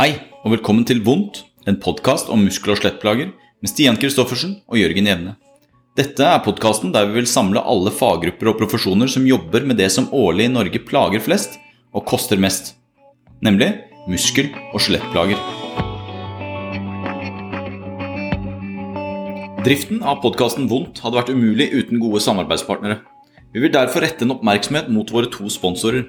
Hei, og velkommen til Vondt, en podkast om muskel- og skjelettplager med Stian Kristoffersen og Jørgen Jevne. Dette er podkasten der vi vil samle alle faggrupper og profesjoner som jobber med det som årlig i Norge plager flest og koster mest, nemlig muskel- og skjelettplager. Driften av podkasten Vondt hadde vært umulig uten gode samarbeidspartnere. Vi vil derfor rette en oppmerksomhet mot våre to sponsorer.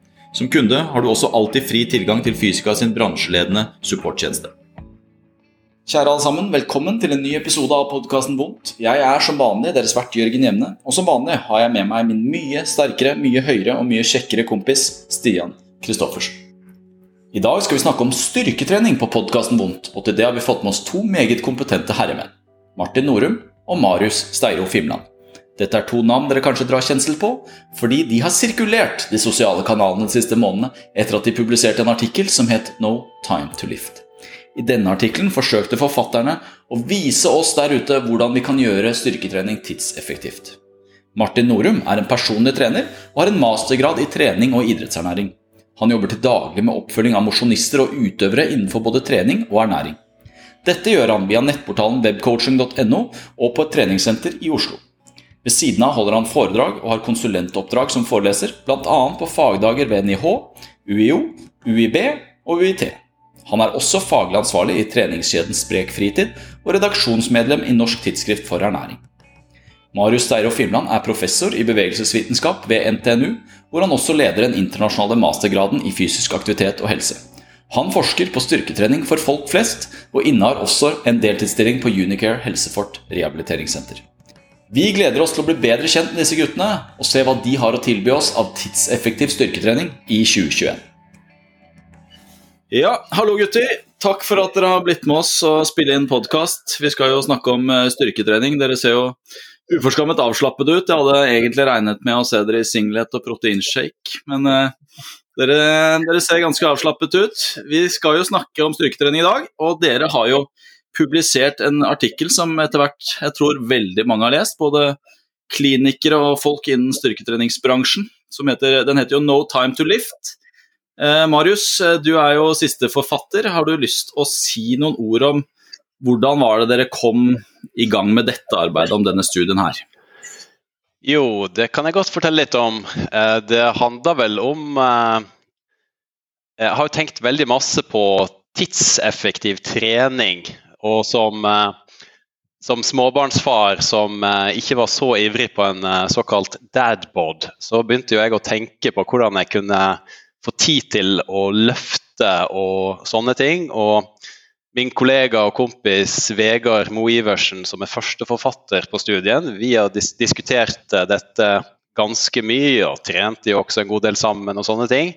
Som kunde har du også alltid fri tilgang til Fysika sin bransjeledende supporttjeneste. Kjære alle sammen, velkommen til en ny episode av podkasten Vondt. Jeg er som vanlig deres vert Jørgen Jevne, og som vanlig har jeg med meg min mye sterkere, mye høyere og mye kjekkere kompis Stian Kristoffersen. I dag skal vi snakke om styrketrening på podkasten Vondt, og til det har vi fått med oss to meget kompetente herremenn. Martin Norum og Marius Steiro Fimland. Dette er to navn dere kanskje drar kjensel på, fordi de har sirkulert de sosiale kanalene de siste månedene etter at de publiserte en artikkel som het No Time to Lift. I denne artikkelen forsøkte forfatterne å vise oss der ute hvordan vi kan gjøre styrketrening tidseffektivt. Martin Norum er en personlig trener og har en mastergrad i trening og idrettsernæring. Han jobber til daglig med oppfølging av mosjonister og utøvere innenfor både trening og ernæring. Dette gjør han via nettportalen webcoaching.no og på et treningssenter i Oslo. Ved siden av holder han foredrag og har konsulentoppdrag som foreleser, bl.a. på fagdager ved NIH, UiO, UiB og UiT. Han er også faglig ansvarlig i treningskjeden Sprek fritid og redaksjonsmedlem i Norsk tidsskrift for ernæring. Marius Steiro Fimland er professor i bevegelsesvitenskap ved NTNU, hvor han også leder den internasjonale mastergraden i fysisk aktivitet og helse. Han forsker på styrketrening for folk flest, og innehar også en deltidsstilling på Unicare Helsefort rehabiliteringssenter. Vi gleder oss til å bli bedre kjent med disse guttene og se hva de har å tilby oss av tidseffektiv styrketrening i 2021. Ja, hallo gutter. Takk for at dere har blitt med oss og spille inn podkast. Vi skal jo snakke om eh, styrketrening. Dere ser jo uforskammet avslappet ut. Jeg hadde egentlig regnet med å se dere i singlet og proteinshake, men uh, dere, dere ser ganske avslappet ut. Vi skal jo snakke om styrketrening i dag, og dere har jo publisert en artikkel som etter hvert jeg tror veldig mange har lest, både klinikere og folk innen styrketreningsbransjen. Heter, den heter jo 'No Time to Lift'. Eh, Marius, eh, du er jo siste forfatter. Har du lyst å si noen ord om hvordan var det dere kom i gang med dette arbeidet om denne studien her? Jo, det kan jeg godt fortelle litt om. Eh, det handler vel om eh, Jeg har jo tenkt veldig masse på tidseffektiv trening og som, eh, som småbarnsfar som eh, ikke var så ivrig på en eh, såkalt dadbod, så begynte jo jeg å tenke på hvordan jeg kunne få tid til å løfte og sånne ting. Og min kollega og kompis Vegard Moe Iversen, som er førsteforfatter på studien, vi har dis diskutert dette ganske mye og trente jo også en god del sammen og sånne ting.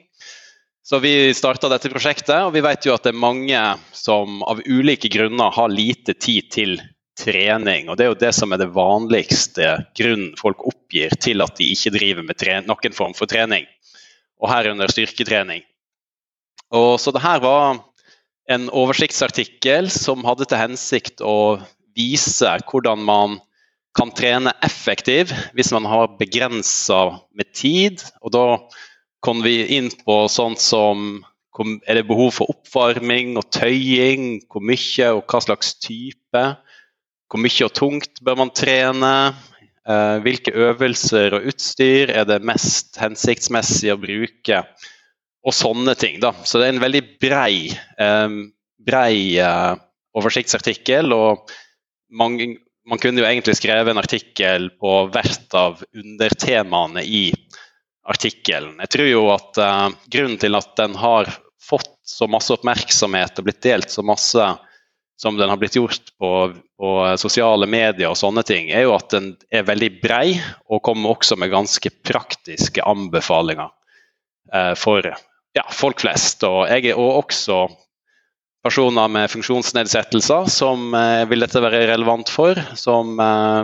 Så Vi starta dette prosjektet, og vi vet jo at det er mange som av ulike grunner har lite tid til trening. og Det er jo det som er det vanligste grunnen folk oppgir til at de ikke driver med noen form for trening, og herunder styrketrening. Og Så det her var en oversiktsartikkel som hadde til hensikt å vise hvordan man kan trene effektivt hvis man har begrensa med tid. og da kom vi inn på sånt som er det behov for oppvarming og tøying? Hvor mye og hva slags type? Hvor mye og tungt bør man trene? Eh, hvilke øvelser og utstyr er det mest hensiktsmessig å bruke? Og sånne ting. da. Så det er en veldig brei, eh, brei eh, oversiktsartikkel. og mange, Man kunne jo egentlig skrevet en artikkel på hvert av undertemaene i artikkelen. Jeg tror jo at uh, grunnen til at den har fått så masse oppmerksomhet og blitt delt så masse som den har blitt gjort på, på sosiale medier og sånne ting, er jo at den er veldig brei og kommer også med ganske praktiske anbefalinger uh, for ja, folk flest. Og jeg er også personer med funksjonsnedsettelser som vil dette være relevant for, som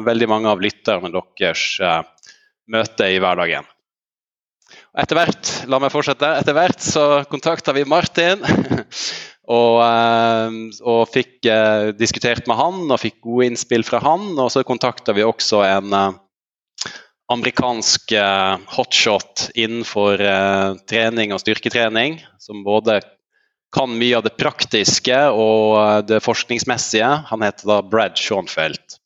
veldig mange av lytterne deres møter i hverdagen. Etter hvert la meg fortsette, etter hvert så kontakta vi Martin. og, eh, og, fikk eh, diskutert med han og fikk gode innspill fra han. Og så kontakta vi også en eh, amerikansk hotshot innenfor trening og styrketrening, som både kan mye av det praktiske og det forskningsmessige. Han heter da Brad Schoenfeldt.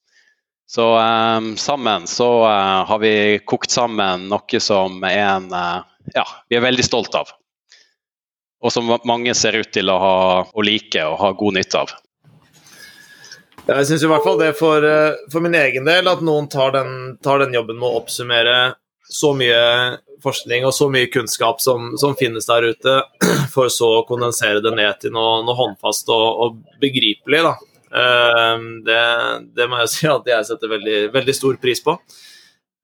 Så um, sammen så uh, har vi kokt sammen noe som er en uh, ja, vi er veldig stolt av. Og som mange ser ut til å, ha, å like og ha god nytte av. Jeg syns i hvert fall det for, for, min egen del at noen tar den, tar den, jobben med å oppsummere så mye forskning og så mye kunnskap som, som finnes der ute, for så å kondensere det ned til noe, noe håndfast og, og begripelig. Da. Ehm, det, det, må jeg si at jeg setter veldig, veldig stor pris på.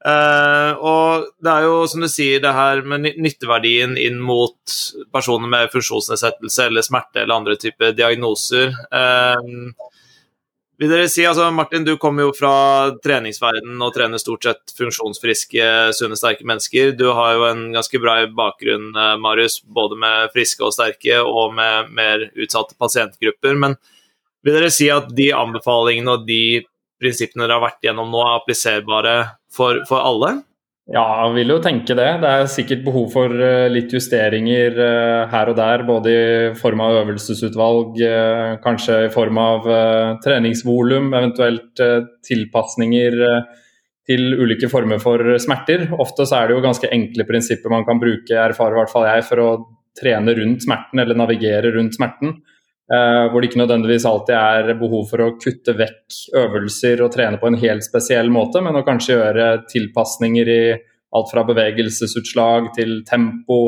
Uh, og det er jo, som du sier, det her med nytteverdien inn mot personer med funksjonsnedsettelse eller smerte eller andre typer diagnoser. Uh, vil dere si, altså Martin, du kommer jo fra treningsverdenen og trener stort sett funksjonsfriske, sunne, sterke mennesker. Du har jo en ganske bra bakgrunn, eh, Marius, både med friske og sterke og med mer utsatte pasientgrupper. men vil dere si at de anbefalingene og de prinsippene dere har vært gjennom nå, er appliserbare for, for alle? Ja, jeg vil jo tenke det. Det er sikkert behov for eh, litt justeringer eh, her og der. Både i form av øvelsesutvalg, eh, kanskje i form av treningsvolum, eventuelt tilpasninger til ulike former for smerter. Ofte så er det jo ganske enkle prinsipper man kan bruke, erfarer i hvert fall jeg, for å trene rundt smerten eller navigere rundt smerten. Uh, hvor det ikke nødvendigvis alltid er behov for å kutte vekk øvelser og trene på en helt spesiell måte, men å kanskje gjøre tilpasninger i alt fra bevegelsesutslag til tempo,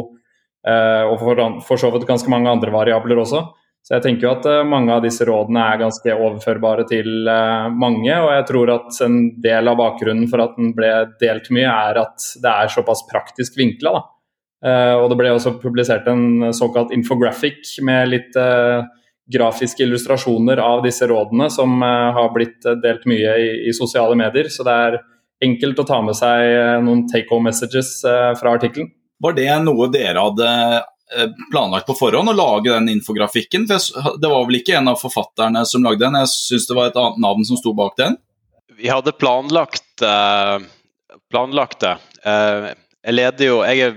uh, og for, så vidt ganske mange andre variabler også. Så jeg tenker jo at uh, mange av disse rådene er ganske overførbare til mange, og jeg tror at en del av bakgrunnen for at den ble delt mye, er at det er såpass praktisk vinkla. og det ble også publisert en såkalt infographic med litt grafiske illustrasjoner av disse rådene som eh, har blitt eh, delt mye i, i, sosiale medier. Så det er enkelt å ta med seg eh, noen take home messages fra artikkelen. Var det noe dere hadde planlagt på forhånd, å lage den infografikken? For det var vel ikke en av forfatterne som lagde den, jeg syns det var et annet navn som sto bak den? Vi hadde planlagt, planlagt det. Jeg leder jo Jeg er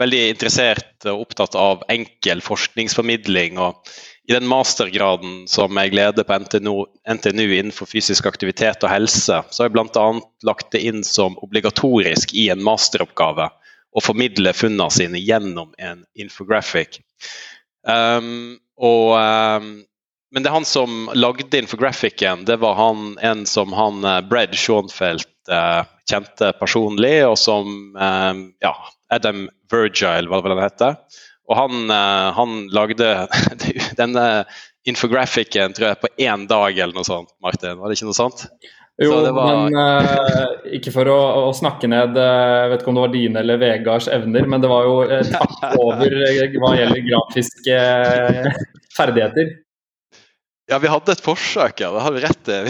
veldig interessert og opptatt av enkel forskningsformidling. og i den mastergraden som jeg leder på NTNU, NTNU innenfor fysisk aktivitet og helse, så har jeg bl.a. lagt det inn som obligatorisk i en masteroppgave å formidle funnene sine gjennom en infographic. Um, og, um, men det er han som lagde infographicen, det var han, en som han Bred Brad Schoenfeldt uh, kjente personlig, og som um, ja, Adam Virgile, var det han heter. Og han, uh, han lagde denne infographicen tror jeg på én dag eller noe sånt, Martin. Var det ikke noe sånt? Jo, var... men uh, ikke for å, å, snakke ned uh, Jeg vet ikke om det var dine eller Vegards evner, men det var jo et hakk over hva gjelder grafiske ferdigheter. Ja, vi hadde et forsøk, ja. Det har du rett i.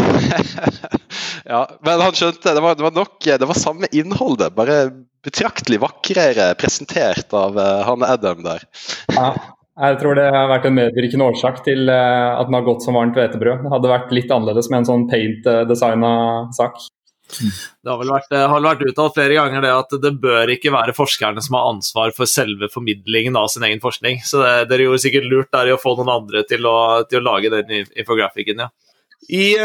ja, men han skjønte det var, det var nok Det var samme innholdet, bare betraktelig vakrere presentert av uh, han Adam der. ja, jeg tror det har vært en medvirkende årsak til uh, at den har gått som varmt hvetebrød. Det hadde vært litt annerledes med en sånn paint-designa sak. Det har vel vært, har vært, uttalt flere ganger det at det bør ikke være forskerne som har ansvar for selve formidlingen av sin egen forskning. Så det, dere gjorde sikkert lurt der i å få noen andre til å, til å lage den infografikken, ja. I,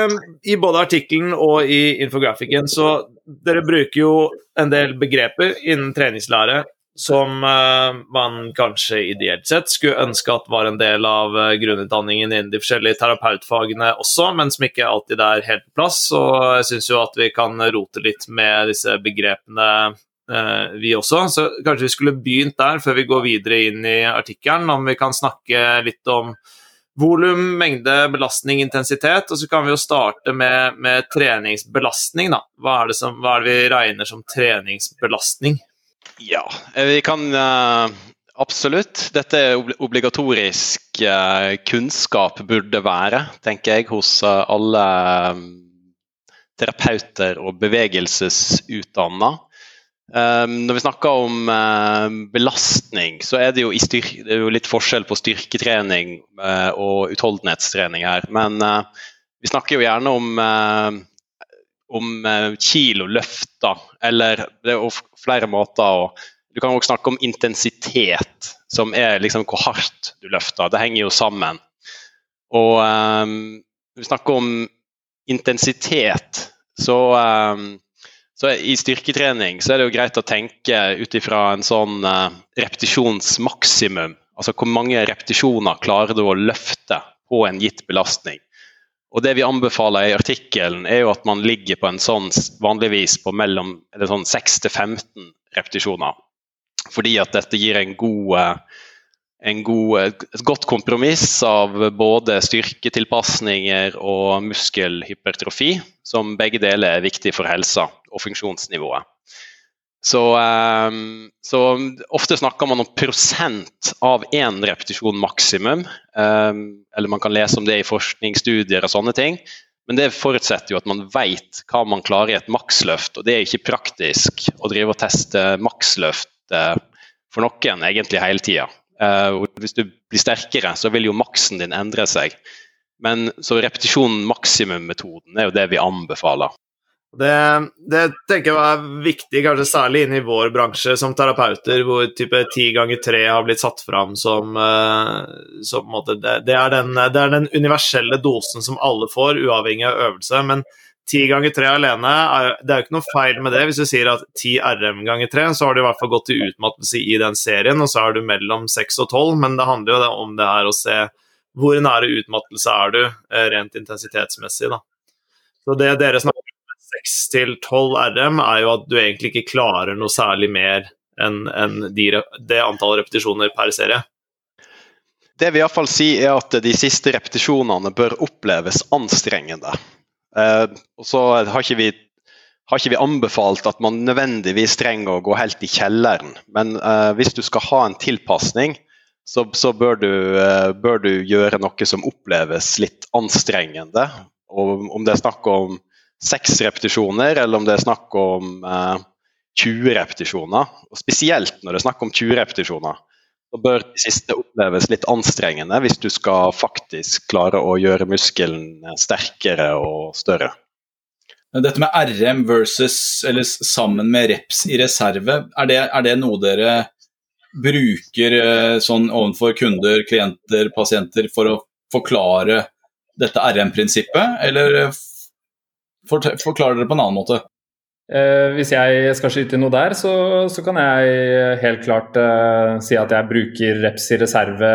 I, både artikkelen og i infografikken så dere bruker jo en del begreper innen treningslære som uh, man kanskje ideelt sett skulle ønske at var en del av uh, grunnutdanningen innen de forskjellige terapeutfagene også, men som ikke alltid er helt på plass. Og jeg syns jo at vi kan rote litt med disse begrepene, uh, vi også. Så kanskje vi skulle begynt der, før vi går videre inn i artikkelen, om vi kan snakke litt om volum, mengde, belastning, intensitet. Og så kan vi jo starte med, med treningsbelastning, da. Hva er, som, hva er det vi regner som treningsbelastning? Ja, eh, vi kan uh, absolutt. Dette er obligatorisk uh, kunnskap burde være, tenker jeg, hos alle um, terapeuter og bevegelsesutdanna. Um, når vi snakker om uh, belastning, så er det, jo det er jo litt forskjell på styrketrening uh, og utholdenhetstrening her. Men uh, vi snakker jo gjerne om, om kilo løfta, eller det er flere måter å Du kan også snakke om intensitet, som er liksom hvor hardt du løfter. Det henger jo sammen. Og um, vi snakker om intensitet, så um, så I styrketrening så er det jo greit å tenke ut ifra en sånn uh, repetisjonsmaksimum. Altså hvor mange repetisjoner klarer du å løfte på en gitt belastning. Og Det vi anbefaler i artikkelen, er jo at man ligger på en sånn vanligvis på mellom sånn 6 til 15 repetisjoner. Fordi at dette gir en god en god, et godt kompromiss av både styrketilpasninger og muskelhypertrofi, som begge deler er viktig for helsa og funksjonsnivået. Så, um, så, ofte snakker man om prosent av én repetisjon maksimum. Um, eller man kan lese om det i forskningsstudier og sånne ting. Men det forutsetter jo at man vet hva man klarer i et maksløft. Og det er ikke praktisk å drive og teste maksløft for noen egentlig hele tida. Uh, hvis du blir sterkere, så vil jo maksen din endre seg. Men så repetisjonen maksimum-metoden er jo det vi anbefaler. Det, det, tenker jeg er viktig, kanskje særlig inn i vår bransje som terapeuter, hvor type ti ganger tre har blitt satt fram som, uh, som det, det, er den, det, er den, universelle dosen som alle får, uavhengig av øvelse. Men Ti ganger tre alene, er, det er jo ikke noe feil med det. Hvis du sier at ti RM ganger tre, så har du i hvert fall gått til utmattelse i den serien, og så er du mellom seks og tolv, men det handler jo om det her å se hvor nære utmattelse er du eh, rent intensitetsmessig, da. Så det dere snakker seks til tolv RM, er jo at du egentlig ikke klarer noe særlig mer enn en de, det antallet repetisjoner per serie. Det vi iallfall sier, er at de siste repetisjonene bør oppleves anstrengende. Eh, og så har ikke, vi, har ikke, vi, anbefalt at man nødvendigvis trenger å gå helt i kjelleren. Men eh, hvis du skal ha en tilpasning, så, så bør, du, eh, bør, du, gjøre noe som oppleves litt anstrengende. Og om det er snakk om seks repetisjoner, eller om det er snakk om 20 repetisjoner. Og spesielt når det er snakk om 20 repetisjoner så bør de siste oppleves litt anstrengende hvis du skal faktisk klare å gjøre muskelen sterkere og større. Dette med RM versus, eller sammen med reps i reserve, er det, er det noe dere bruker eh, sånn overfor kunder, klienter, pasienter for å forklare dette RM-prinsippet, eller forklarer dere på en annen måte? Eh, hvis jeg skal skyte noe der, så, så kan jeg helt klart eh, si at jeg bruker reps i reserve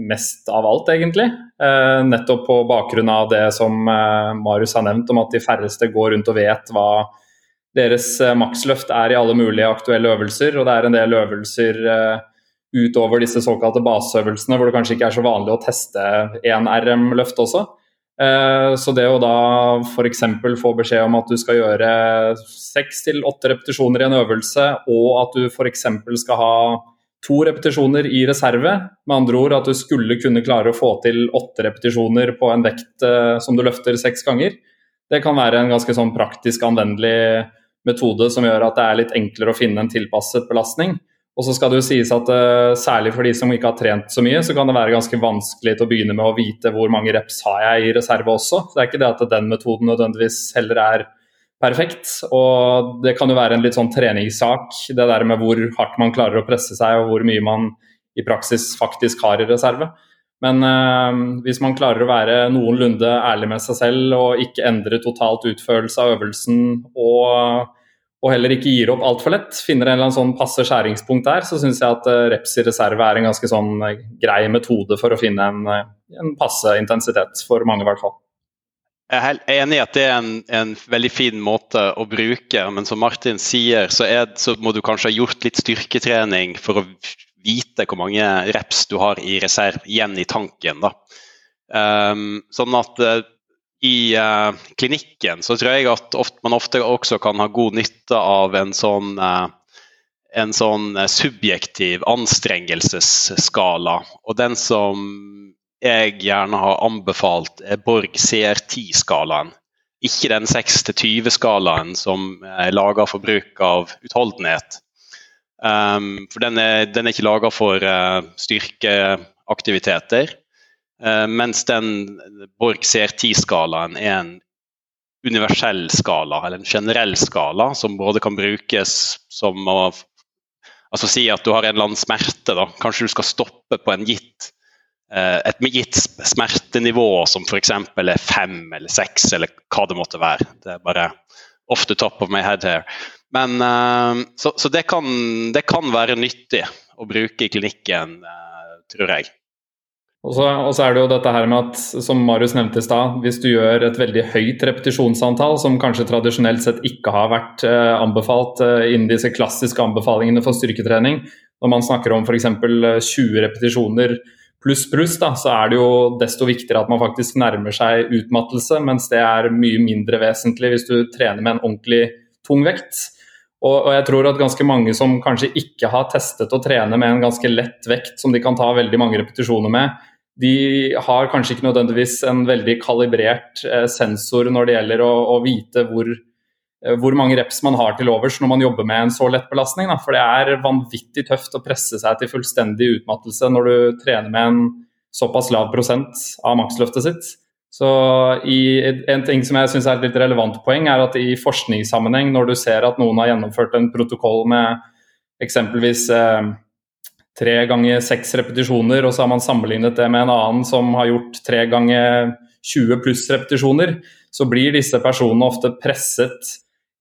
mest av alt, egentlig. Eh, nettopp på bakgrunn av det som eh, Marius har nevnt, om at de færreste går rundt og vet hva deres eh, maksløft er i alle mulige aktuelle øvelser. Og det er en del øvelser eh, utover disse såkalte baseøvelsene hvor det kanskje ikke er så vanlig å teste én RM-løft også. Eh, så det å da f.eks. få beskjed om at du skal gjøre seks til åtte repetisjoner i en øvelse, og at du f.eks. skal ha to repetisjoner i reserve, med andre ord at du skulle kunne klare å få til åtte repetisjoner på en vekt eh, som du løfter seks ganger, det kan være en ganske sånn praktisk anvendelig metode som gjør at det er litt enklere å finne en tilpasset belastning. Og så skal det jo sies at uh, Særlig for de som ikke har trent så mye, så kan det være ganske vanskelig til å begynne med å vite hvor mange reps har jeg i reserve også. Så Det er ikke det at den metoden nødvendigvis heller er perfekt. Og det kan jo være en litt sånn treningssak, det der med hvor hardt man klarer å presse seg og hvor mye man i praksis faktisk har i reserve. Men uh, hvis man klarer å være noenlunde ærlig med seg selv og ikke endre totalt utførelse av øvelsen og og heller ikke gir opp altfor lett, finner en eller annen sånn passe skjæringspunkt der, så syns jeg at uh, reps i reserve er en ganske sånn uh, grei metode for å finne en, uh, en, passe intensitet, for mange i hvert fall. Jeg er helt enig i at det er en, en, veldig fin måte å bruke, men som Martin sier, så, er, så, må du kanskje ha gjort litt styrketrening for å vite hvor mange reps du har i reserve igjen i tanken. da. Um, sånn at i uh, klinikken så tror jeg at ofte, man ofte også kan ha god nytte av en sånn uh, en sånn subjektiv anstrengelsesskala. Og den som jeg gjerne har anbefalt, er Borg CR10-skalaen. Ikke den 6-20-skalaen som er laga for bruk av utholdenhet. Um, for den er, den er ikke laga for uh, styrkeaktiviteter. Uh, mens den Borg CR10-skalaen er en universell skala, eller en generell skala, som både kan brukes som å Altså si at du har en eller annen smerte, da. Kanskje du skal stoppe på gitt uh, et gitt smertenivå som f.eks. er fem eller seks, eller hva det måtte være. Det er bare off the top of my head here. Men, uh, så, så det, kan, det, kan, være nyttig å bruke i klinikken, tror jeg. Og så, og så, er det jo dette her med at, som Marius nevnte i stad, hvis du gjør et veldig høyt repetisjonsantall, som kanskje tradisjonelt sett ikke har vært eh, anbefalt innen disse klassiske anbefalingene for styrketrening, når man snakker om f.eks. 20 repetisjoner pluss pluss, da, så er det jo desto viktigere at man faktisk nærmer seg utmattelse, mens det er mye mindre vesentlig hvis du trener med en ordentlig tung vekt. Og, jeg tror at ganske mange som kanskje ikke har testet å trene med en ganske lett vekt som de kan ta veldig mange repetisjoner med, de har kanskje ikke nødvendigvis en veldig kalibrert eh, sensor når det gjelder å, å vite hvor, eh, hvor, mange reps man har til overs når man jobber med en så lett belastning. Da. For det er vanvittig tøft å presse seg til fullstendig utmattelse når du trener med en såpass lav prosent av maksløftet sitt. Så i, En ting som jeg synes er et litt relevant poeng, er at i forskningssammenheng, når du ser at noen har gjennomført en protokoll med eksempelvis eh, tre ganger seks repetisjoner, og så har man sammenlignet det med en annen som har gjort tre ganger 20 pluss repetisjoner, så blir disse personene ofte presset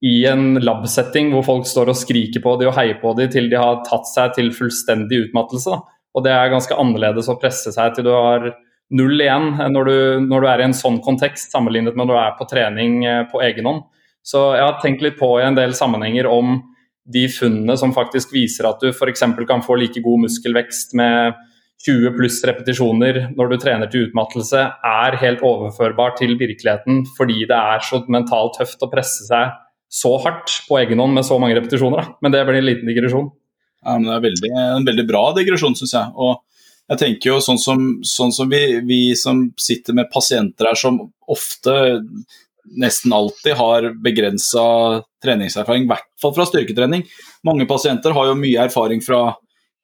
i en labsetting hvor folk står og skriker på dem og heier på dem til de har tatt seg til fullstendig utmattelse. Og det er ganske annerledes å presse seg til du har null igjen når du, når du, er i en sånn kontekst, sammenlignet med når du er på trening eh, på egen hånd. Så jeg har tenkt litt på i en del sammenhenger om de funnene som faktisk viser at du f.eks. kan få like god muskelvekst med 20 pluss repetisjoner når du trener til utmattelse, er helt overførbar til virkeligheten fordi det er så mentalt tøft å presse seg så hardt på egen hånd med så mange repetisjoner. Da. Men det blir en liten digresjon. Ja, men Det er veldig, en veldig bra digresjon, syns jeg. Og jeg tenker jo sånn som, sånn som vi, vi, som sitter med pasienter her, som ofte, nesten alltid, har begrensa treningserfaring, i hvert fall fra styrketrening. Mange pasienter har jo mye erfaring fra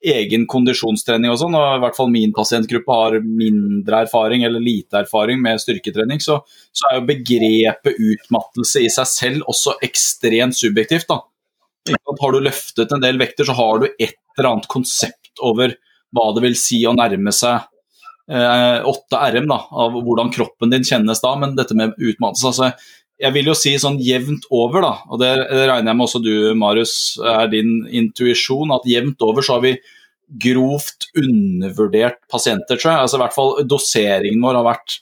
egen kondisjonstrening og sånn, og i hvert fall min pasientgruppe har mindre erfaring eller lite erfaring med styrketrening, så, så er jo begrepet utmattelse i seg selv også ekstremt subjektivt. da. Har du løftet en del vekter, så har du et eller annet konsept over hva det vil si å nærme seg eh, 8 RM, da, av hvordan kroppen din kjennes da, men dette med utmattelse altså, Jeg vil jo si sånn jevnt over, da, og det, regner jeg med også du, Marius, er din intuisjon, at jevnt over så har vi grovt undervurdert pasienter, tror jeg. Altså, I hvert fall doseringen vår har vært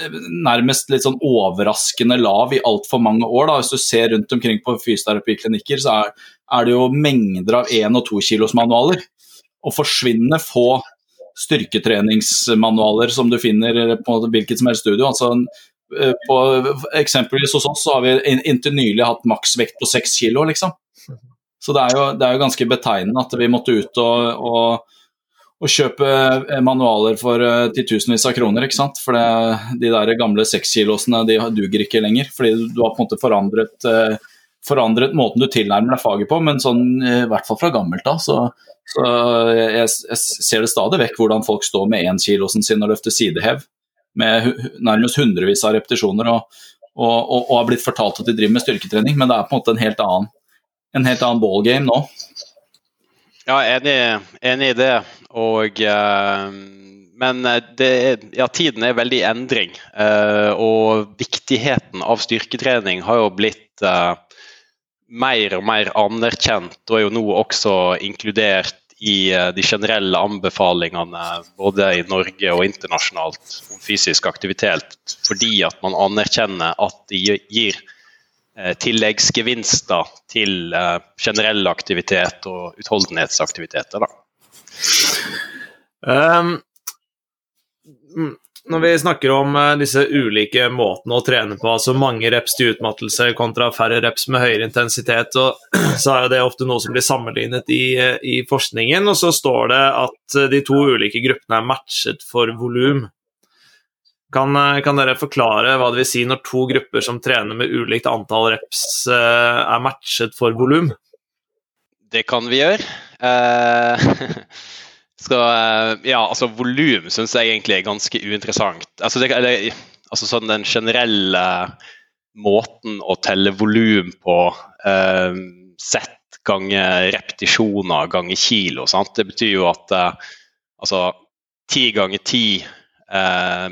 eh, nærmest litt sånn overraskende lav i altfor mange år. Da. Hvis du ser rundt omkring på fysioterapiklinikker, så er, er, det jo mengder av 1- og 2-kilosmanualer å forsvinne få styrketreningsmanualer som du finner på hvilket som helst studio. altså eh, på, eksempelvis hos oss så har vi inntil nylig hatt maksvekt på seks kilo, liksom. Så det er, jo, det er, jo, ganske betegnende at vi måtte ut og, og, og kjøpe eh, manualer for uh, titusenvis av kroner. ikke sant? For de der gamle sekskilosene de duger ikke lenger. Fordi du har på en måte forandret, forandret måten du tilnærmer deg faget på, men sånn, i hvert fall fra gammelt av så, så jeg, jeg, ser det stadig vekk hvordan folk står med énkilosen sin og løfter sidehev med nærmest hundrevis av repetisjoner og, og, og, og, har blitt fortalt at de driver med styrketrening, men det er på en måte en helt annen, en helt annen ballgame nå. Ja, enig, enig i det. Og, uh, men det, ja, tiden er veldig i endring. Uh, og viktigheten av styrketrening har jo blitt uh, mer og mer anerkjent og er jo nå også inkludert i eh, de generelle anbefalingene både i Norge og internasjonalt om fysisk aktivitet, fordi at man anerkjenner at det gir eh, tilleggsgevinster til eh, generell aktivitet og utholdenhetsaktiviteter. Um, når vi snakker om uh, disse ulike måtene å trene på, altså mange reps til utmattelse kontra færre reps med høyere intensitet, så er jo det ofte noe som blir sammenlignet i, i, forskningen. Og så står det at de to ulike gruppene er matchet for volum. Kan, kan, dere forklare hva det vil si når to grupper som trener med ulikt antall reps, er matchet for volum? Det kan vi gjøre. Uh... Så eh, ja, altså volum syns jeg egentlig er ganske uinteressant. Altså, det, eller, altså sånn den generelle måten å telle volum på eh, sett ganger repetisjoner ganger kilo. Sant? Det betyr jo at eh, altså ti ganger ti eh,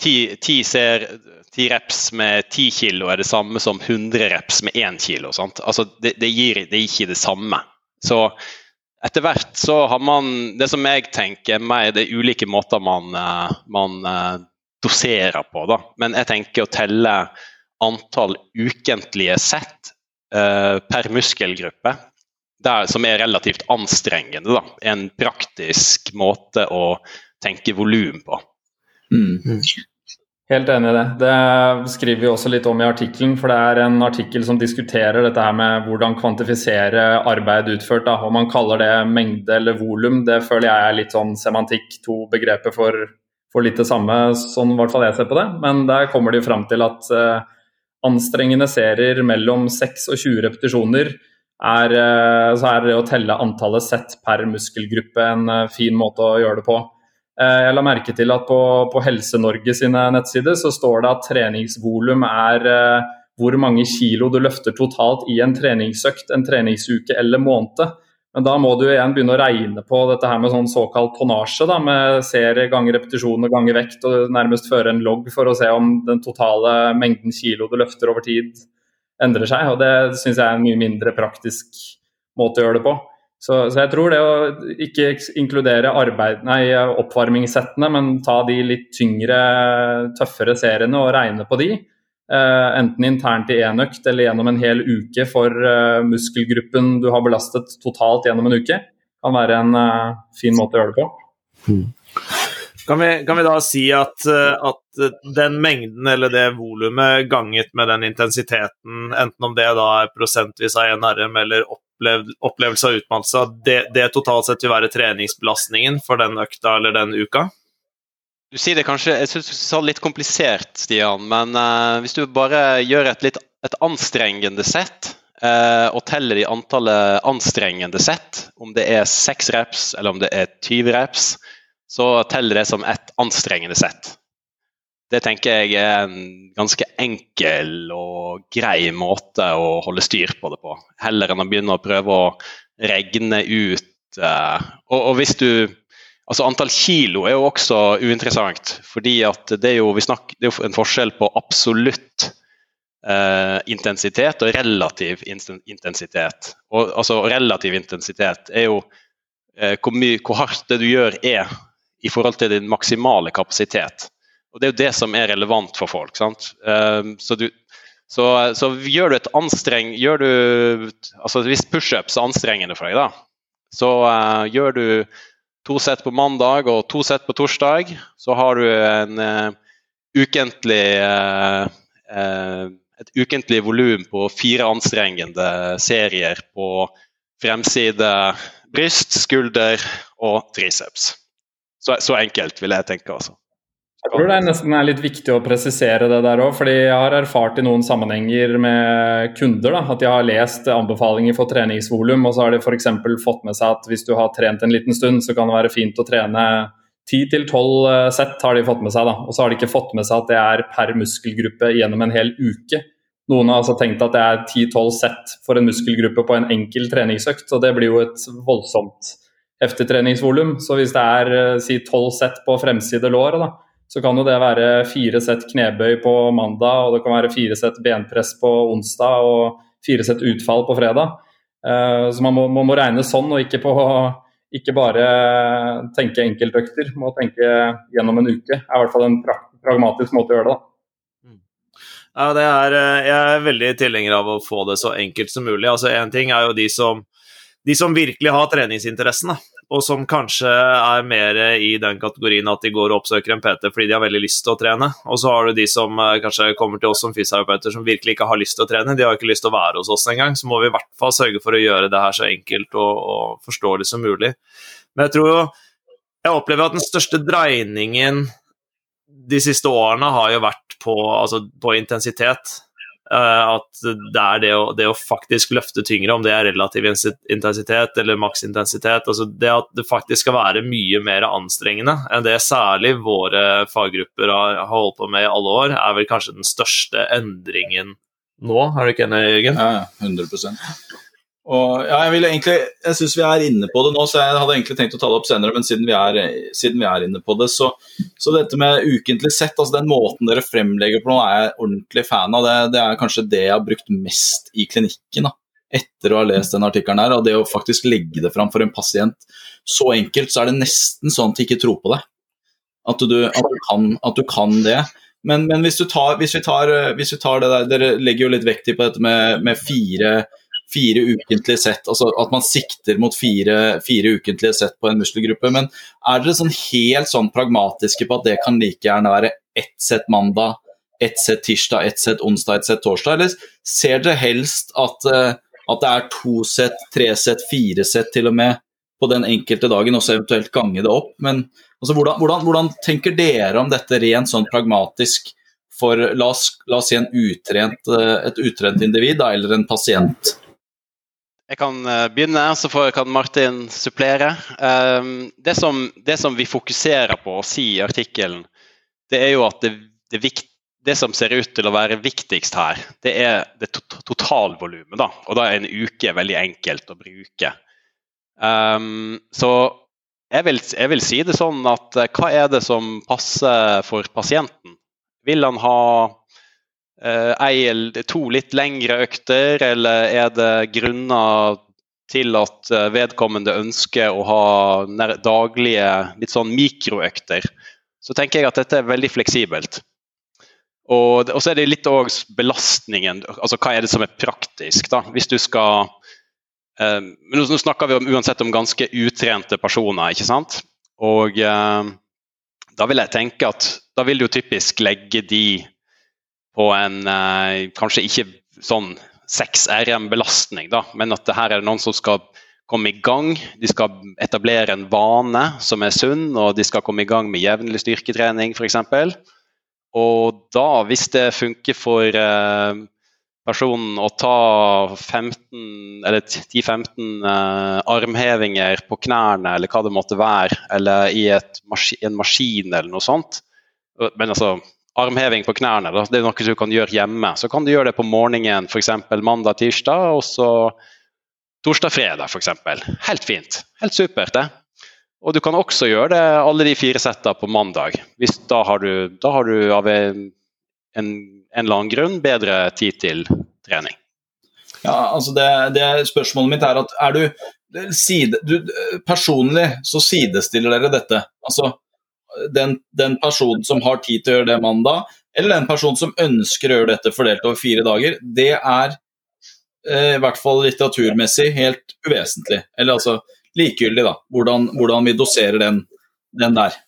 ti, reps med ti kilo er det samme som 100 reps med én kilo. Sant? Altså, det, det, gir, det gir ikke det samme. Så etter hvert så har man Det som jeg tenker mer det er ulike måter man, eh, man eh, doserer på. da. Men jeg tenker å telle antall ukentlige sett uh, per muskelgruppe, der, som er relativt anstrengende. da. En praktisk måte å tenke volum på. Mm. Helt enig i det. Det skriver vi også litt om i artikkelen. For det er en artikkel som diskuterer dette her med hvordan kvantifisere arbeid utført. Da. Om man kaller det mengde eller volum, det føler jeg er litt sånn semantikk. To begreper for, for litt det samme, sånn i hvert fall jeg ser på det. Men der kommer de fram til at uh, anstrengende serier mellom 6 og 20 repetisjoner er, uh, så er det å telle antallet sett per muskelgruppe en uh, fin måte å gjøre det på. Eh, jeg la merke til at på, på Helse-Norge sine nettsider så står det at treningsvolum er eh, hvor mange kilo du løfter totalt i en treningsøkt, en treningsuke eller måned. Men da må du igjen begynne å regne på dette her med sånn såkalt tonnasje, da, med serie ganger repetisjon og ganger vekt, og nærmest føre en logg for å se om den totale mengden kilo du løfter over tid endrer seg. og Det syns jeg er en mye mindre praktisk måte å gjøre det på. Så, så, jeg tror det å ikke inkludere arbeid, nei, oppvarmingssettene, men ta de litt tyngre, tøffere seriene og regne på de, eh, enten internt i én økt eller gjennom en hel uke for eh, muskelgruppen du har belastet totalt gjennom en uke, kan være en eh, fin måte å gjøre det på. Mm. Kan vi, kan vi, da si at, at, den mengden eller det volumet ganget med den intensiteten, enten om det da er prosentvis av NRM eller opp opplevelse av utmattelse, det, det totalt sett vil være treningsbelastningen for den økta eller den uka? Du sier det kanskje jeg synes du sa litt komplisert, Stian, men uh, hvis du bare gjør et litt et anstrengende sett, uh, og teller i antallet anstrengende sett, om det er seks reps eller om det er 20 reps, så teller det som et anstrengende sett. Det tenker jeg er en ganske enkel og grei måte å holde styr på det på. Heller enn å begynne å prøve å regne ut uh, og, og, hvis du Altså Antall kilo er jo også uinteressant. fordi at det er jo, snakker, det er jo en forskjell på absolutt uh, intensitet og relativ intensitet. Og, altså Relativ intensitet er jo uh, hvor, mye, hvor hardt det du gjør er i forhold til din maksimale kapasitet. Og Det er jo det som er relevant for folk. sant? Um, så, du, så, så, gjør du et anstreng gjør du, altså Hvis pushups er anstrengende for deg, da, så uh, gjør du to sett på mandag og to sett på torsdag. Så har du en uh, ukentlig uh, et ukentlig volum på fire anstrengende serier på fremside bryst, skulder og triceps. Så, så enkelt vil jeg tenke, altså. Jeg tror det er nesten er litt viktig å presisere det der òg, fordi jeg har erfart i noen sammenhenger med kunder da, at de har lest anbefalinger for treningsvolum, og så har de f.eks. fått med seg at hvis du har trent en liten stund, så kan det være fint å trene 10-12 eh, sett, har de fått med seg. da, Og så har de ikke fått med seg at det er per muskelgruppe gjennom en hel uke. Noen har altså tenkt at det er 10-12 sett for en muskelgruppe på en enkel treningsøkt, og det blir jo et voldsomt heftig treningsvolum. Så hvis det er eh, si 12 sett på fremside lår, da, så kan jo det være fire sett knebøy på mandag, og det kan være fire sett benpress på onsdag og fire sett utfall på fredag. Uh, så man må, man må, regne sånn, og ikke, på, ikke bare tenke enkeltøkter. Må tenke gjennom en uke. Det er i hvert fall en pra pragmatisk måte å gjøre det da. Ja, det er, eh, jeg er veldig tilhenger av å få det så enkelt som mulig. Altså Én ting er jo de som, de som virkelig har treningsinteressen, da, og som kanskje er mer i den kategorien at de går og oppsøker en PT fordi de har veldig lyst til å trene. Og så har du de som eh, kanskje kommer til oss som fysioterapeuter som virkelig ikke har lyst til å trene. De har ikke lyst til å være hos oss engang. Så må vi i hvert fall sørge for å gjøre det her så enkelt og, og forståelig som mulig. Men jeg tror jo Jeg opplever at den største dreiningen de siste årene har jo vært på, altså på intensitet. Eh, at det er det å, det å, faktisk løfte tyngre, om det er relativ intensitet eller maksintensitet altså Det at det faktisk skal være mye mer anstrengende enn det særlig våre faggrupper har, holdt på med i alle år, er vel kanskje den største endringen nå. Er du ikke enig, Jørgen? Ja, 100 og ja, Jeg, egentlig, jeg syns vi er inne på det nå, så jeg hadde egentlig tenkt å ta det opp senere, men siden vi er, siden vi er inne på det, så, så, dette med ukentlig sett, altså den måten dere fremlegger på nå, er jeg ordentlig fan av. Det, det er kanskje det jeg har brukt mest i klinikken. da etter å ha lest den artikkelen her, og det å faktisk legge det fram for en pasient så enkelt, så er det nesten sånn at de ikke tror på det. At du, at du, kan, at du kan, det. Men, men hvis, tar, hvis, vi tar, hvis, vi tar, det der Dere legger jo litt vekt på dette med, med fire fire ukentlige sett, altså at man sikter mot fire, fire, ukentlige sett på en muskelgruppe. Men er dere sånn helt sånn pragmatiske på at det kan like gjerne være ett sett mandag, ett sett tirsdag, ett sett onsdag, ett sett torsdag, eller ser dere helst at, uh, at det er to sett, tre sett, fire sett til og med på den enkelte dagen, og så eventuelt gange det opp? Men altså, hvordan, hvordan, hvordan tenker dere om dette rent sånn pragmatisk? for la oss, la oss si utrent, eh, et utrent individ da, eller en pasient. Jeg kan eh, begynne, så kan Martin supplere. Ehm, det som, det som, vi fokuserer på å si i artikkelen, det er jo at det, det, det, som ser ut til å være viktigst her, det er det totalvolumet. Og da er en uke veldig enkelt å bruke. Um, så jeg vil, jeg vil, si det sånn at eh, hva er det som passer for pasienten? Vil han ha Eh, eller to litt lengre økter, eller er det grunner til at eh, vedkommende ønsker å ha daglige litt sånn mikroøkter, så tenker jeg at dette er veldig fleksibelt. Og, så er det litt òg belastningen, altså hva er det som er praktisk. da, Hvis du skal eh, Nå snakker vi om, uansett om ganske utrente personer, ikke sant. Og eh, da vil jeg tenke at da vil du typisk legge de på en eh, kanskje ikke sånn 6 RM-belastning, da, men at her er det noen som skal komme i gang. De skal etablere en vane som er sunn, og de skal komme i gang med jevnlig styrketrening f.eks. Og da, hvis det funker for eh, personen å ta 15 eller 10-15 eh, armhevinger på knærne, eller hva det måtte være, eller i mas en maskin eller noe sånt Men altså armheving på knærne. Da. Det er noe du kan gjøre hjemme. Så kan du gjøre det på morgenen f.eks. mandag-tirsdag, og så torsdag-fredag f.eks. Helt fint. Helt supert, det. Og du kan også gjøre det alle de fire setta på mandag. Hvis da har du, da har du av en, en, eller annen grunn bedre tid til trening. Ja, altså det, det Spørsmålet mitt er at er du, side, du Personlig så sidestiller dere dette. Altså den, den, personen som har tid til å gjøre det mandag, eller den personen som ønsker å gjøre dette fordelt over fire dager, det er eh, i hvert fall litteraturmessig helt uvesentlig. Eller altså likegyldig, da, hvordan, hvordan vi doserer den, den, der.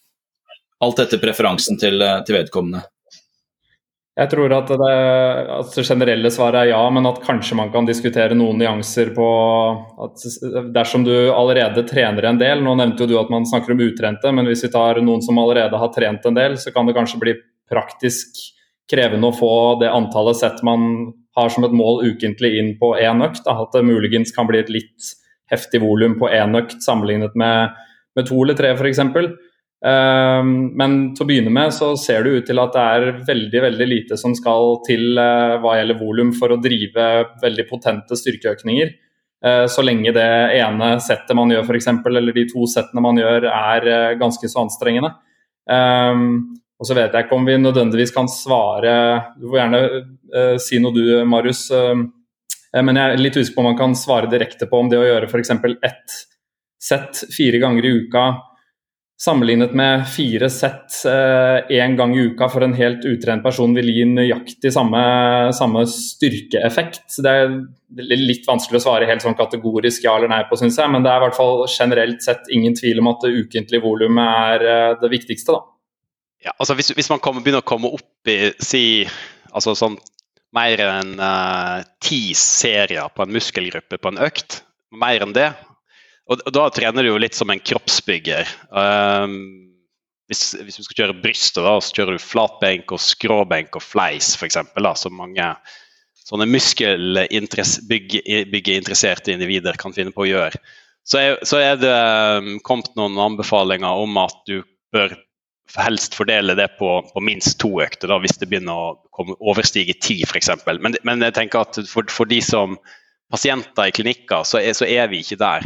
Alt etter preferansen til, eh, til vedkommende. Jeg tror at det, at det, generelle svaret er ja, men at kanskje man kan diskutere noen nyanser på at dersom du allerede trener en del Nå nevnte jo du at man snakker om utrente, men hvis vi tar noen som allerede har trent en del, så kan det kanskje bli praktisk krevende å få det antallet sett man har som et mål ukentlig inn på én økt. At det muligens kan bli et litt heftig volum på én økt sammenlignet med, med to eller tre f.eks. Ehm, men til å begynne med så ser det ut til at det er veldig veldig lite som skal til eh, hva gjelder volum for å drive veldig potente styrkeøkninger. Eh, så lenge det ene settet man gjør, f.eks., eller de to settene man gjør, er eh, ganske så anstrengende. Ehm, og så vet jeg ikke om vi nødvendigvis kan svare Du får gjerne si noe du, Marius. men jeg er litt usikker på om man kan svare direkte på om det å gjøre f.eks. ett sett fire ganger i uka sammenlignet med fire sett én gang i uka for en helt utrent person vil gi nøyaktig samme, samme styrkeeffekt. Det er litt vanskelig å svare helt sånn kategorisk ja eller nei på, syns jeg. Men det er i hvert fall generelt sett ingen tvil om at det ukentlige volumet er det viktigste. da. Ja, altså hvis, hvis man kommer, begynner å komme opp i si, altså sånn mer enn uh, ti serier på en muskelgruppe på en økt, mer enn det, og, da trener du jo litt som en kroppsbygger. Um, hvis, hvis, du skal kjøre brystet, da, så kjører du flatbenk og skråbenk og fleis f.eks. Så mange sånne muskelbyggeinteresserte individer kan finne på å gjøre. Så er, så er det um, kommet noen anbefalinger om at du bør helst fordele det på, på minst to økter, da, hvis det begynner å komme, overstige ti f.eks. Men, men jeg tenker at for, for, de som pasienter i klinikker, så så er vi ikke der.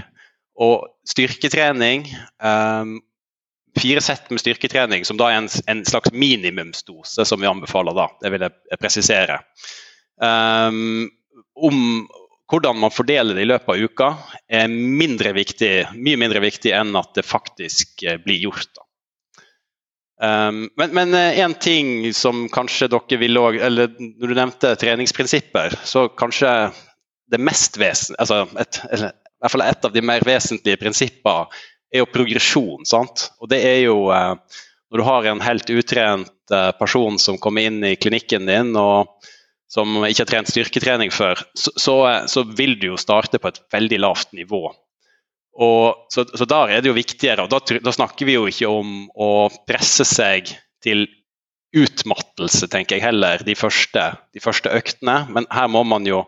Og styrketrening um, Fire sett med styrketrening, som da er en, en, slags minimumsdose som vi anbefaler da, det vil jeg presisere. Um, om hvordan man fordeler det i løpet av uka, er mindre viktig, mye mindre viktig enn at det faktisk eh, blir gjort. Da. Um, men én eh, ting som kanskje dere vil òg Eller når du nevnte treningsprinsipper, så kanskje det mest vesen, altså et, hvert fall et av de mer vesentlige prinsippene er jo progresjon. sant? Og det er jo uh, når du har en helt utrent uh, person som kommer inn i klinikken din og som ikke har trent styrketrening før, så, så, så vil du jo starte på et veldig lavt nivå. Og, så, så der er det jo viktigere. og da, da, snakker vi jo ikke om å presse seg til utmattelse, tenker jeg heller, de første, de første øktene. Men her må man jo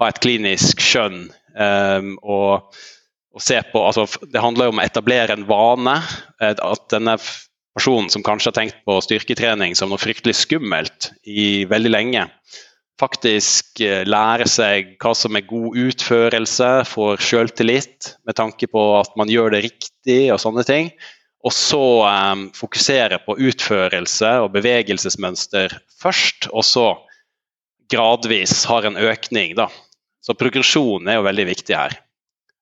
ha et klinisk skjønn og, og, se på altså, Det handler jo om å etablere en vane. Eh, at denne personen som kanskje har tenkt på styrketrening som noe fryktelig skummelt i veldig lenge, faktisk eh, lære seg hva som er god utførelse, får selvtillit med tanke på at man gjør det riktig og sånne ting. Og så um, fokusere på utførelse og bevegelsesmønster først, og så gradvis har en økning. Da. Så progresjon er jo veldig viktig her.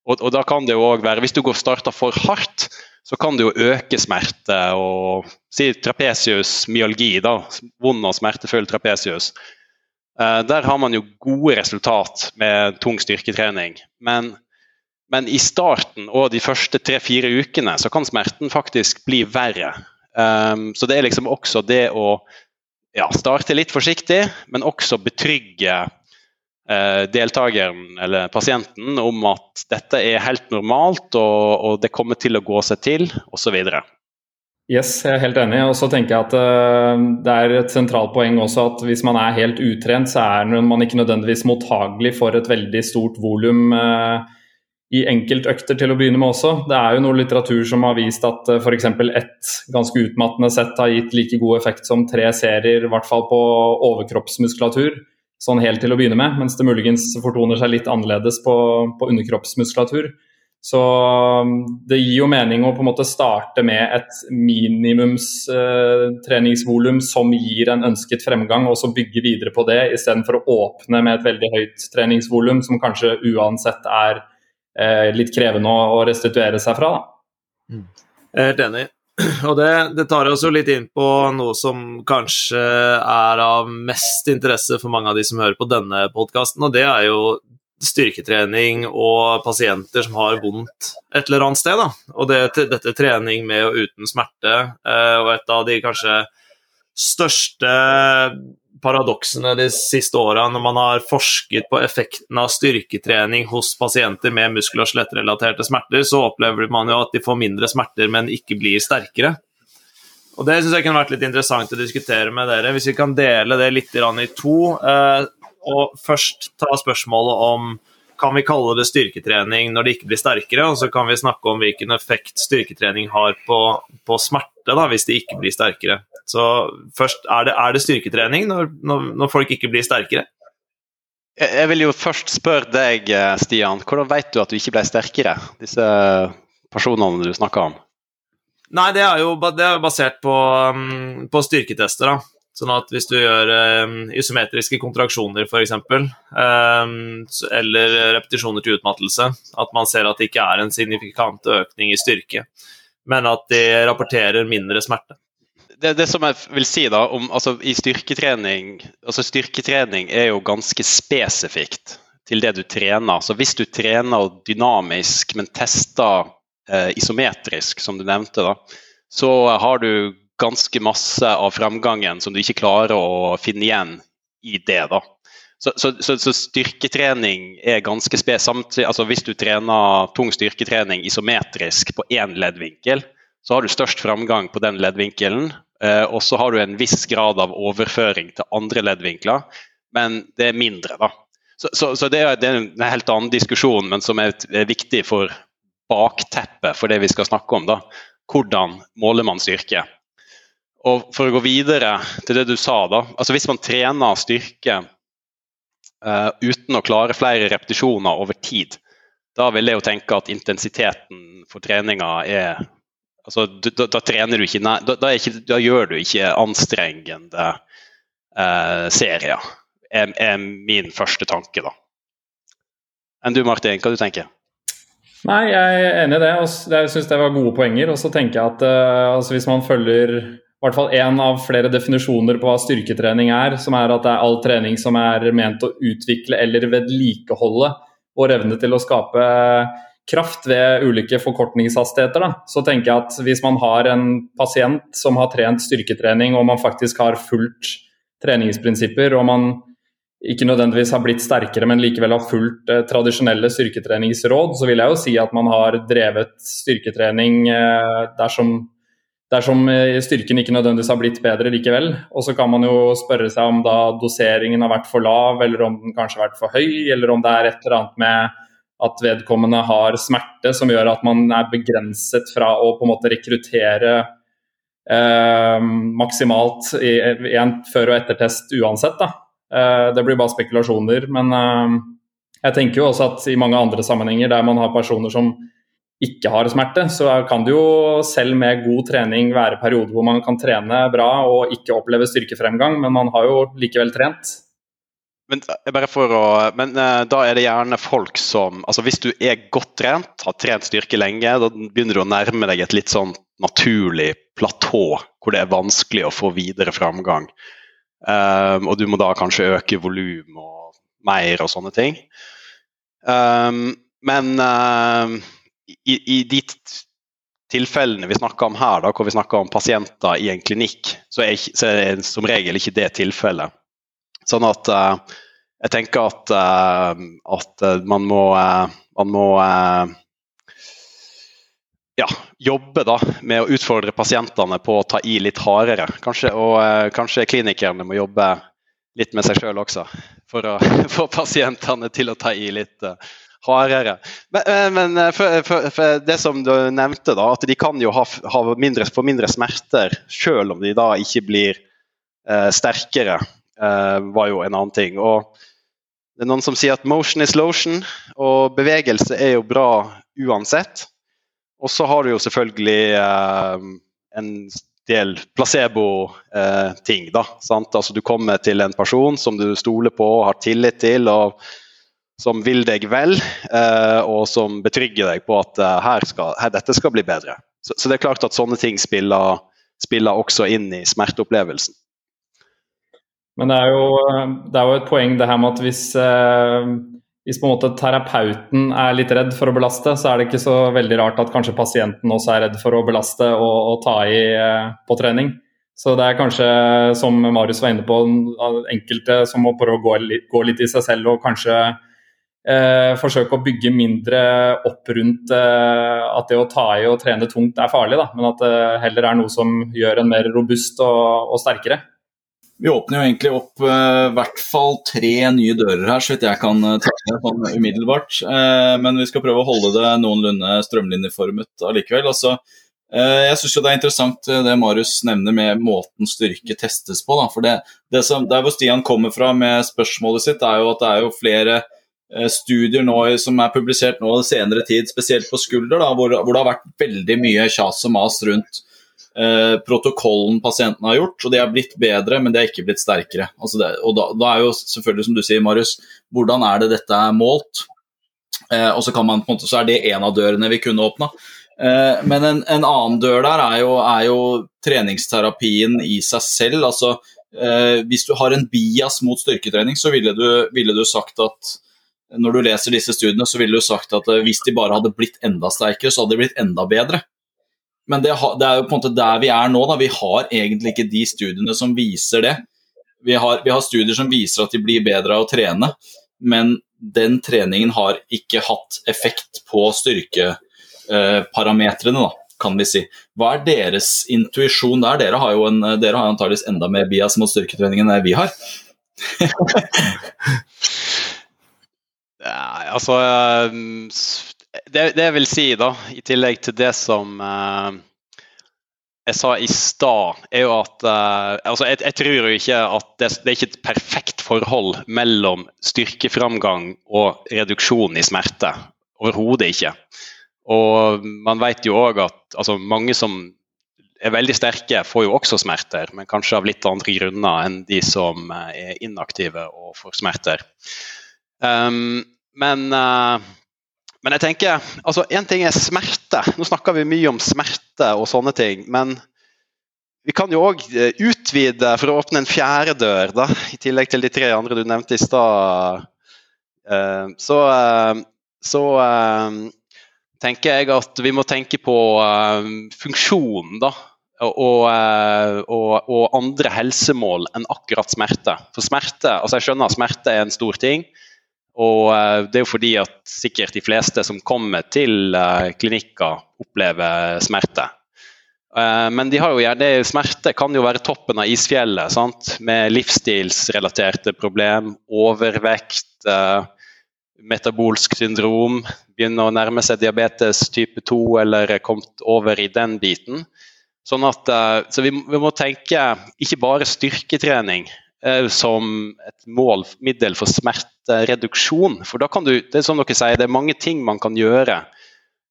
Og, og da kan det jo også være, Hvis du går starter for hardt, så kan det jo øke smerte og si trapesius myalgi, da, vond og smertefull trapesius Eh, der har man jo gode resultat med tung styrketrening. Men, men i starten og de første tre-fire ukene så kan smerten faktisk bli verre. Um, så det er liksom også det å ja, starte litt forsiktig, men også betrygge deltakeren eller pasienten om at dette er helt normalt og, og det kommer til å gå seg til, osv. Yes, jeg er helt enig. Og så tenker jeg at uh, det er et sentralt poeng også at hvis man er helt utrent, så er man ikke nødvendigvis mottagelig for et veldig stort volum uh, i enkeltøkter til å begynne med også. Det er jo noe litteratur som har vist at uh, f.eks. ett ganske utmattende sett har gitt like god effekt som tre serier, i hvert fall på overkroppsmuskulatur. Sånn helt til å begynne med, mens det muligens fortoner seg litt annerledes på, på underkroppsmuskulatur. Så um, det gir jo mening å på en måte starte med et minimumstreningsvolum eh, som gir en ønsket fremgang, og så bygge videre på det, istedenfor å åpne med et veldig høyt treningsvolum som kanskje uansett er eh, litt krevende å, restituere seg fra. Mm. Jeg er helt enig. Og det, det, tar oss jo litt inn på noe som kanskje er av mest interesse for mange av de som hører på denne podkasten, og det er jo styrketrening og pasienter som har vondt et eller annet sted. Da. Og det, dette trening med og uten smerte, eh, og et av de kanskje største paradoksene de siste åra når man har forsket på effekten av styrketrening hos pasienter med muskel- og skjelettrelaterte smerter, så opplever man jo at de får mindre smerter, men ikke blir sterkere. Og Det syns jeg kunne vært litt interessant å diskutere med dere. Hvis vi kan dele det litt i to. Eh, og først ta spørsmålet om kan vi kalle det styrketrening når det ikke blir sterkere, og så kan vi snakke om hvilken effekt styrketrening har på, på smerte da, hvis det ikke blir sterkere. Så først, er det, er det styrketrening når, når, når, folk ikke blir sterkere? Jeg vil jo først spørre deg, Stian. Hvordan vet du at du ikke ble sterkere? Disse personene du snakker om? Nei, det er jo det er basert på, um, på styrketester. da. Sånn at hvis du gjør um, isometriske kontraksjoner f.eks., um, eller repetisjoner til utmattelse, at man ser at det ikke er en signifikant økning i styrke. men at de rapporterer mindre smerte. Det, det som jeg vil si da, om, altså, i styrketrening altså Styrketrening er jo ganske spesifikt til det du trener. Så hvis du trener dynamisk, men tester eh, isometrisk, som du nevnte, da, så har du ganske masse av framgangen som du ikke klarer å finne igjen i det. da. Så, så, så, så styrketrening er ganske spes. Altså hvis du trener tung styrketrening isometrisk på én leddvinkel, så har du størst framgang på den leddvinkelen. Eh, og så har du en viss grad av overføring til andre leddvinkler, men det er mindre, da. Så, det, er, det, er, en helt annen diskusjon, men som er, er viktig for bakteppet for det vi skal snakke om. da. Hvordan måler man styrke? Og For å gå videre til det du sa, da. altså Hvis man trener styrke uh, uten å klare flere repetisjoner over tid, da vil jeg jo tenke at intensiteten for treninga er altså, da, da, trener du ikke, da, da, ikke, da, gjør du ikke anstrengende uh, serier, er, er, min første tanke, da. Enn du Martin, hva du tenker Nei, jeg er enig i det. Jeg syns det var gode poenger. Og så tenker jeg at uh, altså, hvis man følger hvert fall én av flere definisjoner på hva styrketrening er, som er at det er all trening som er ment å utvikle eller vedlikeholde vår evne til å skape kraft ved ulike forkortningshastigheter. Da. Så tenker jeg at hvis man har en pasient som har trent styrketrening, og man faktisk har fulgt treningsprinsipper, og man ikke nødvendigvis har blitt sterkere, men likevel har fulgt eh, tradisjonelle styrketreningsråd, så vil jeg jo si at man har drevet styrketrening eh, dersom dersom eh, styrken ikke nødvendigvis har blitt bedre likevel. Og så kan man jo spørre seg om da doseringen har vært for lav, eller om den kanskje har vært for høy, eller om det er et eller annet med at vedkommende har smerte som gjør at man er begrenset fra å på en måte rekruttere eh, maksimalt i, i, en før- og ettertest uansett. Da. Eh, det blir bare spekulasjoner. Men eh, jeg tenker jo også at i mange andre sammenhenger der man har personer som ikke har smerte, så kan det jo selv med god trening være perioder hvor man kan trene bra og ikke oppleve styrkefremgang, men man har jo likevel trent. Men, eh, å, men uh, da er det gjerne folk som altså Hvis du er godt trent, har trent styrke lenge, da begynner du å nærme deg et litt sånn naturlig platå hvor det er vanskelig å få videre framgang. Um, og du må da kanskje øke volum og mer og sånne ting. Um, men uh, i, i de tilfellene vi snakker om her, da, hvor vi snakker om pasienter i en klinikk, så er, så er som regel ikke det tilfellet. Sånn at uh, jeg tenker at, uh, at uh, man må, man må ja, jobbe da, med å utfordre pasientene på å ta i litt hardere. Kanskje, og kanskje klinikerne må jobbe litt med seg sjøl også, for å få pasientene til å ta i litt hardere. Men, eh, men eh, for, for, for, det som du nevnte, da, at de kan jo ha, ha mindre, få mindre smerter selv om de da ikke blir eh, sterkere, eh, var jo en annen ting. Og det er noen som sier at motion is lotion, og bevegelse er jo bra uansett. Og så har du jo selvfølgelig eh, en del placebo-ting, eh, da. Sant? Altså du kommer til en person som du stoler på og har tillit til. og som vil deg vel, eh, og som betrygger deg på at eh, her skal, her, dette skal bli bedre. Så, så, det er klart at sånne ting spiller, spiller også inn i smerteopplevelsen. Men det er, jo, det er jo et poeng det her med at hvis, eh, hvis på en måte terapeuten er litt redd for å belaste, så er det ikke så veldig rart at kanskje pasienten også er redd for å belaste og, og ta i eh, på trening. Så det er kanskje, som Marius var inne på, enkelte som må prøve å gå litt, gå litt i seg selv og kanskje eh, forsøke å bygge mindre opp rundt eh, at det å ta i og trene tungt er farlig, da, men at det heller er noe som gjør en mer robust og, og sterkere. Vi åpner jo egentlig opp eh, i eh, hvert fall tre nye dører her, så vidt jeg kan uh, det sånn umiddelbart. Men vi skal prøve å holde det noenlunde strømlinjeformet allikevel. Altså, jeg syns det er interessant det Marius nevner med måten styrke testes på. Da. For det, det som, Der hvor Stian kommer fra med spørsmålet sitt, er jo at det er jo flere Eh, studier nå, som er publisert nå i senere tid, spesielt på skulder, da, hvor, hvor, det har vært veldig mye kjas og mas rundt eh, protokollen pasientene har gjort. og De har blitt bedre, men de har ikke blitt sterkere. Altså det, og da, da, er jo selvfølgelig, som du sier, Marius, hvordan er det dette er målt? Eh, og så, kan man, på en måte, så er det en av dørene vi kunne åpna. Eh, men en, en, annen dør der er jo, er jo, treningsterapien i seg selv. altså eh, Hvis du har en bias mot styrketrening, så ville du, ville du, sagt at når du leser disse studiene, så ville du sagt at eh, hvis de bare hadde blitt enda sterkere, så hadde de blitt enda bedre. Men det, det, er jo på en måte der vi er nå. da, Vi har egentlig ikke de studiene som viser det. Vi har, vi har studier som viser at de blir bedre av å trene, men den treningen har ikke hatt effekt på styrkeparametrene, eh, kan vi si. Hva er deres intuisjon der? Dere har jo en, dere har antageligvis enda mer bias mot styrketreningen enn vi har. ja, altså det, det, jeg vil si, da, i tillegg til det som uh, jeg sa i stad, er jo at altså jeg, jeg, tror jo ikke at det, det, er ikke et perfekt forhold mellom styrkeframgang og reduksjon i smerte. Overhodet ikke. Og man vet jo òg at altså, mange som er veldig sterke, får jo også smerter, men kanskje av litt andre grunner enn de som er inaktive og får smerter. Um, men uh, men jeg tenker, altså Én ting er smerte. Nå snakker vi mye om smerte og sånne ting. Men vi kan jo òg eh, utvide for å åpne en fjerde dør, da, i tillegg til de tre andre du nevnte i stad. Eh, så, eh, så tenker jeg at vi må tenke på funksjonen, da. Og, og, og, andre helsemål enn akkurat smerte. For smerte, altså Jeg skjønner at smerte er en stor ting. Og eh, det er jo fordi at sikkert de fleste som kommer til eh, klinikker, opplever smerte. Eh, men de jo gjerne, smerte kan jo være toppen av isfjellet, sant? med livsstilsrelaterte problem, overvekt, metabolsk syndrom, begynner å nærme seg diabetes type 2 eller kommet over i den biten. Sånn at, så vi, vi må tenke ikke bare styrketrening, som et mål, middel for smertereduksjon. For da kan du, det er som dere sier, det er mange ting man kan gjøre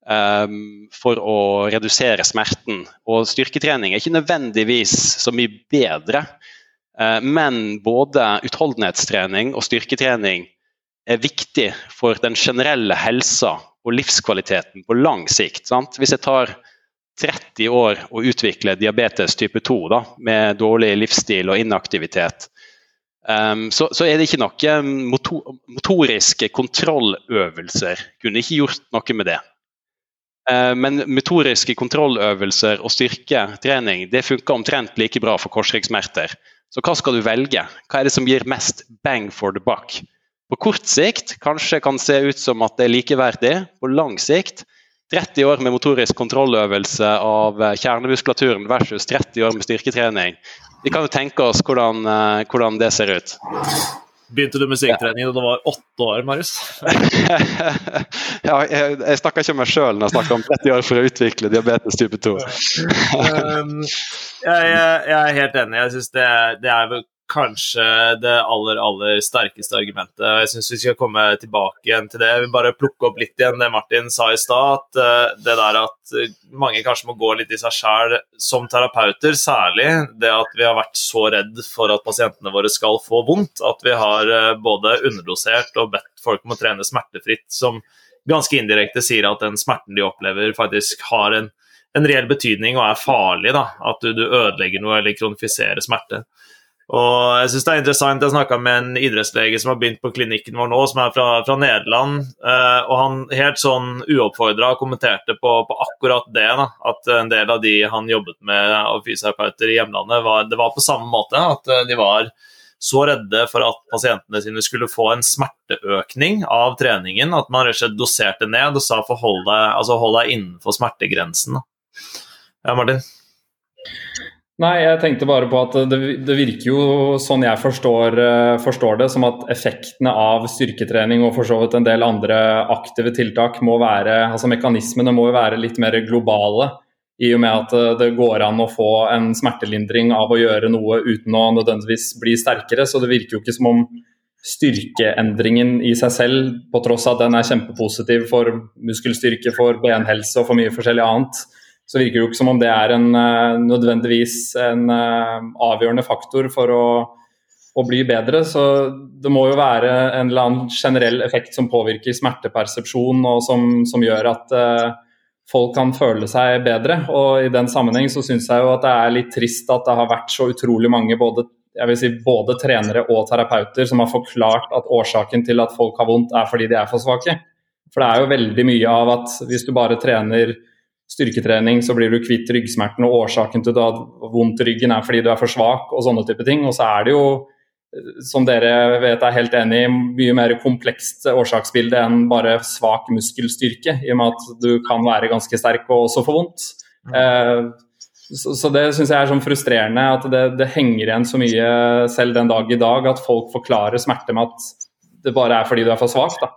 um, for å redusere smerten. Og styrketrening er ikke nødvendigvis så mye bedre, uh, men både utholdenhetstrening og styrketrening er viktig for den generelle helsa og livskvaliteten på lang sikt. Sant? Hvis jeg tar 30 år å utvikle diabetes type 2 da, med dårlig livsstil og inaktivitet, Um, så, så, er det ikke noen motor, motoriske kontrolløvelser. Kunne ikke gjort noe med det. Uh, men motoriske kontrolløvelser og styrketrening det funker omtrent like bra for korsryggsmerter. Så hva skal du velge? Hva er det som gir mest bang for the buck? På kort sikt kanskje kan se ut som at det er likeverdig. På lang sikt 30 år med motorisk kontrolløvelse av kjernemuskulaturen versus 30 år med styrketrening. Vi kan jo tenke oss hvordan, uh, hvordan det ser ut. Begynte du med styrketrening da du var åtte år, Marius? ja, jeg, jeg snakker ikke om meg sjøl når jeg snakker om 30 år for å utvikle diabetes type 2. um, jeg, jeg, er helt enig. Jeg synes det, det er kanskje det aller, aller sterkeste argumentet. Jeg syns vi skal komme tilbake igjen til det. Jeg vil bare plukke opp litt igjen det Martin sa i stad. At uh, det der at eh, mange kanskje må gå litt i seg sjæl som terapeuter, særlig det at vi har vært så redd for at pasientene våre skal få vondt, at vi har uh, både underdosert og bedt folk om å trene smertefritt, som ganske indirekte sier at den smerten de opplever, faktisk har en, en reell betydning og er farlig. da, At du, du ødelegger noe eller kronifiserer smerte. Og jeg synes det er interessant, jeg snakka med en idrettslege som har begynt på klinikken vår nå, som er fra, fra Nederland. Eh, og han helt sånn uoppfordra kommenterte på, på, akkurat det. Da, at en del av de han jobbet med av fysioterapeuter i hjemlandet, var, det var på samme måte. At eh, de var så redde for at pasientene sine skulle få en smerteøkning av treningen at man rett og slett doserte ned og sa forhold deg, altså hold deg innenfor smertegrensen. Ja, Martin? Nei, jeg tenkte bare på at det, det virker jo sånn jeg forstår, eh, forstår, det, som at effektene av styrketrening og for så vidt en del andre aktive tiltak må være Altså mekanismene må jo være litt mer globale. I og med at eh, det går an å få en smertelindring av å gjøre noe uten å nødvendigvis bli sterkere. Så det virker jo ikke som om styrkeendringen i seg selv, på tross av at den er kjempepositiv for muskelstyrke, for benhelse og for mye forskjellig annet, så virker det jo ikke som om det er en, eh, nødvendigvis en eh, avgjørende faktor for å, å, bli bedre. Så det må jo være en eller annen generell effekt som påvirker smertepersepsjon, og som, som gjør at uh, folk kan føle seg bedre. Og i den sammenheng så syns jeg jo at det er litt trist at det har vært så utrolig mange både, jeg vil si, både trenere og terapeuter som har forklart at årsaken til at folk har vondt er fordi de er for svake. For det er jo veldig mye av at hvis du bare trener styrketrening, så blir du kvitt ryggsmerten, og årsaken til at du har vondt i ryggen er fordi du er for svak, og sånne type ting. Og så er det jo som dere vet er helt enig i, mye mer komplekst årsaksbilde enn bare svak muskelstyrke, i og med at du kan være ganske sterk og også få vondt. Eh, så, så, det syns jeg er sånn frustrerende at det, det, henger igjen så mye selv den dag i dag at folk forklarer smerte med at det bare er fordi du er for svak. da.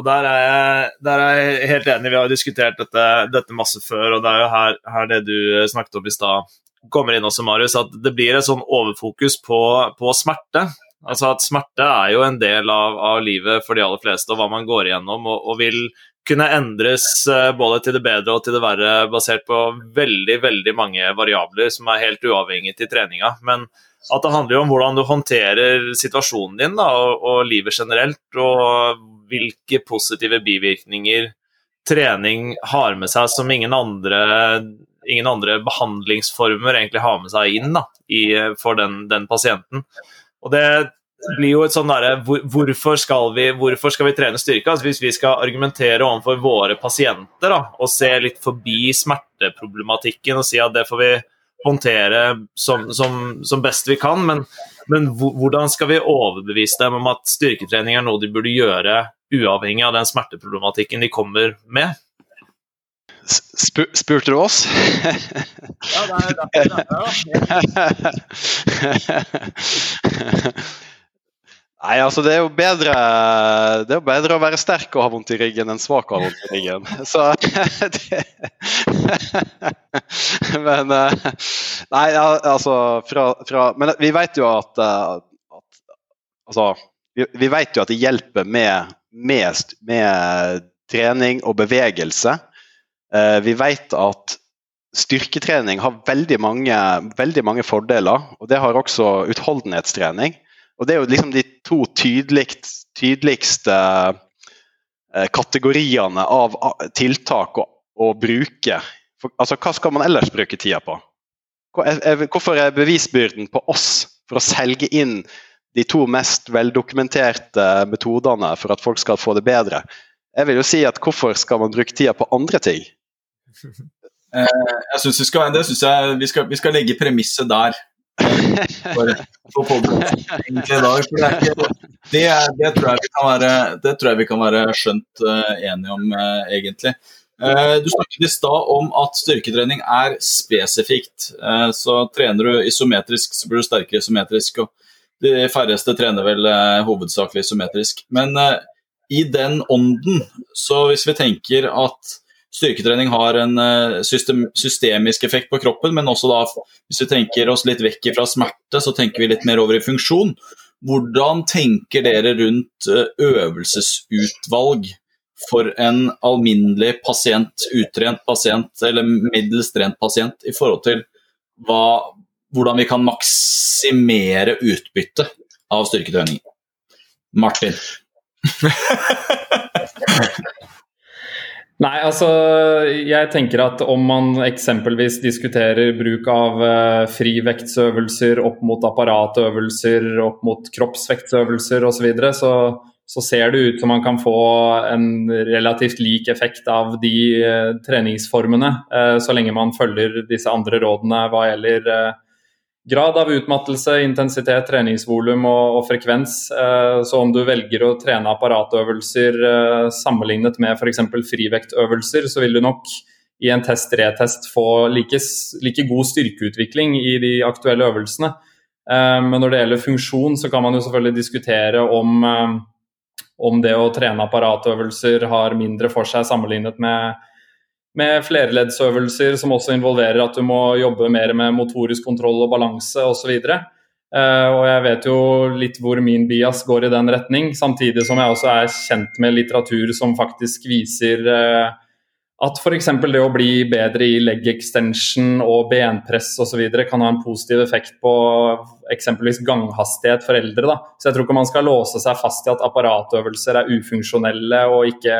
Og der er, jeg, der er, jeg, helt enig. Vi har jo diskutert dette, dette, masse før, og det er jo her, her det du snakket om i stad kommer inn også, Marius, at det blir et sånn overfokus på, på, smerte. Altså at Smerte er jo en del av, av, livet for de aller fleste, og hva man går igjennom, og, og, vil kunne endres eh, både til det bedre og til det verre, basert på veldig veldig mange variabler som er helt uavhengig til treninga. Men at det handler jo om hvordan du håndterer situasjonen din da, og, og livet generelt, og hvilke positive bivirkninger trening har med seg som ingen andre ingen andre behandlingsformer egentlig har med seg inn da, i, for den, den, pasienten. Og det blir jo et sånn derre hvor, hvorfor, hvorfor skal vi trene styrke? Altså hvis vi skal argumentere overfor våre pasienter da, og se litt forbi smerteproblematikken og si at det får vi håndtere som, som, som best vi kan, men, men hvordan skal vi overbevise dem om at styrketrening er noe de burde gjøre uavhengig av den smerteproblematikken de kommer med? Spur, spurte du oss? ja, det er derfor Nei, altså det er jo bedre Det er jo bedre å være sterk og ha vondt i ryggen enn svak og ha vondt i ryggen. Så det, Men eh, Nei, altså fra, fra Men vi vet jo at, eh, at Altså, vi, vi, vet jo at det hjelper med, med, med trening og bevegelse. Eh, vi vet at styrketrening har veldig mange, veldig mange, fordeler, og det har også utholdenhetstrening. Og Det er jo liksom de to tydeligst, tydeligste eh, kategoriene av tiltak å, å bruke. For, altså, Hva skal man ellers bruke tida på? Hvorfor er bevisbyrden på oss for å selge inn de to mest veldokumenterte metodene for at folk skal få det bedre? Jeg vil jo si at Hvorfor skal man bruke tida på andre ting? Eh, jeg synes vi skal, det syns jeg vi skal, vi skal legge premisset der. For, for egentlig i dag. For det, ikke, det, det, tror være, det tror jeg vi kan være skjønt uh, enige om, uh, egentlig. Du snakket i stad om at styrketrening er spesifikt. så trener du isometrisk, så blir du sterkere isometrisk. og De færreste trener vel hovedsakelig symmetrisk. Men i den ånden, så hvis vi tenker at styrketrening har en eh, system, systemisk effekt på kroppen, men også da, hvis vi tenker oss litt vekk fra smerte, så tenker vi litt mer over i funksjon. Hvordan tenker dere rundt eh, øvelsesutvalg for en alminnelig pasient, utrent pasient eller middels trent pasient, i forhold til hva, hvordan vi kan maksimere utbyttet av styrketrening? Martin. Nei, altså jeg tenker at om man eksempelvis diskuterer bruk av eh, frivektsøvelser opp mot apparatøvelser, opp mot kroppsvektsøvelser osv., så, videre, så så ser det ut som man kan få en relativt lik effekt av de eh, treningsformene, eh, så lenge man følger disse andre rådene hva gjelder grad av utmattelse, intensitet, treningsvolum og, og, frekvens. Eh, så om du velger å trene apparatøvelser eh, sammenlignet med f.eks. frivektøvelser, så vil du nok i en test-retest få like, like, god styrkeutvikling i de aktuelle øvelsene. Eh, men når det gjelder funksjon, så kan man jo selvfølgelig diskutere om, om det å trene apparatøvelser har mindre for seg sammenlignet med med flerleddsøvelser som også involverer at du må jobbe mer med motorisk kontroll og balanse osv. Uh, eh, og jeg vet jo litt hvor min bias går i den retning, samtidig som jeg også er kjent med litteratur som faktisk viser uh, at f.eks. det å bli bedre i leg extension og benpress osv. kan ha en positiv effekt på eksempelvis ganghastighet for eldre. Da. Så jeg tror ikke man skal låse seg fast i at apparatøvelser er ufunksjonelle og ikke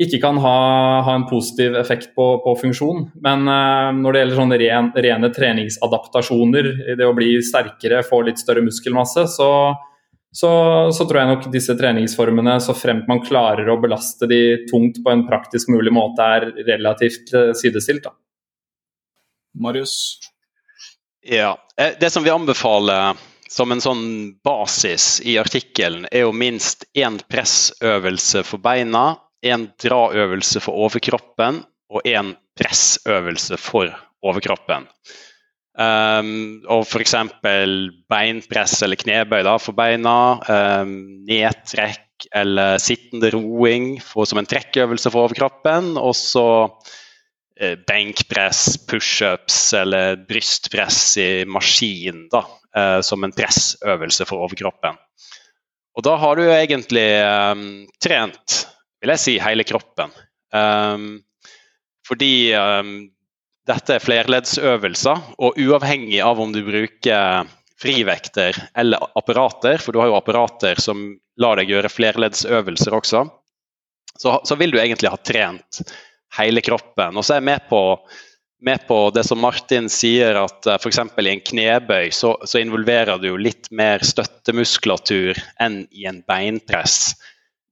ikke kan ha, ha en positiv effekt på, på funksjon. Men uh, når det gjelder sånne ren, rene treningsadaptasjoner, det å bli sterkere, få litt større muskelmasse, så, så, så, tror jeg nok disse treningsformene, så fremt man klarer å belaste de tungt på en praktisk mulig måte, er relativt uh, sidestilt. Da. Marius? Ja, eh, Det som vi anbefaler som en sånn basis i artikkelen, er jo minst én pressøvelse for beina én draøvelse for overkroppen og én pressøvelse for overkroppen. Um, og f.eks. beinpress eller knebøy da, for beina. Um, nedtrekk eller sittende roing for, som en trekkøvelse for overkroppen. Og så uh, benkpress, pushups eller brystpress i maskin da, uh, som en pressøvelse for overkroppen. Og da har du egentlig um, trent vil jeg si, hele kroppen. Um, fordi um, dette er flerleddsøvelser, og uavhengig av om du bruker frivekter eller apparater, for du har jo apparater som lar deg gjøre flerleddsøvelser også, så, så vil du egentlig ha trent hele kroppen. Og så er jeg med på, med på det som Martin sier, at uh, f.eks. i en knebøy så, så, involverer du litt mer støttemuskulatur enn i en beinpress.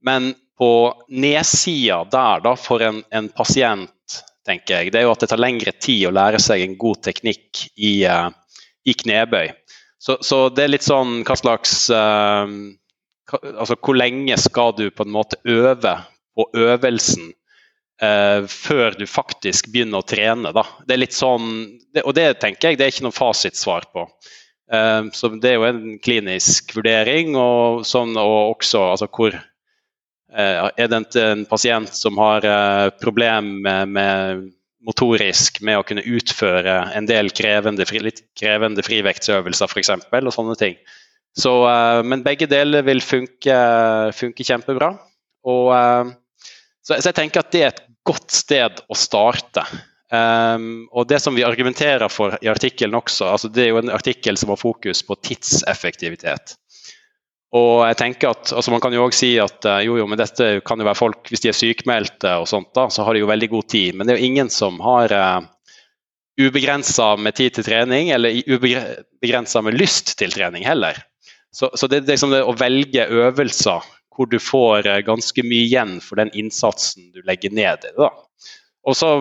Men på nedsida der da, for en, en, pasient, tenker jeg, det er jo at det tar lengre tid å lære seg en god teknikk i, uh, i knebøy. Så, så, det er litt sånn hva slags uh, Altså hvor lenge skal du på en måte øve på øvelsen uh, før du faktisk begynner å trene, da. Det er litt sånn det, Og det tenker jeg det er ikke noe fasitsvar på. så det er jo en klinisk vurdering, og, sånn, og også altså, hvor er det en pasient som har problemer problem med motorisk med å kunne utføre en del krevende, litt krevende frivektsøvelser f.eks. og sånne ting. Så, eh, men begge deler vil funke, funke kjempebra. Og, så, jeg tenker at det er et godt sted å starte. Um, og det som vi argumenterer for i artikkelen også, altså det er jo en artikkel som har fokus på tidseffektivitet. Og jeg tenker at, altså Man kan jo også si at eh, jo, jo, men dette kan jo være folk hvis de er sykmeldte og sånt, da, så har de jo veldig god tid. Men det er jo ingen som har uh, eh, ubegrensa med tid til trening, eller ubegrensa med lyst til trening heller. Så, så det, det, liksom det å velge øvelser hvor du får uh, ganske mye igjen for den innsatsen du legger ned i det. Og så,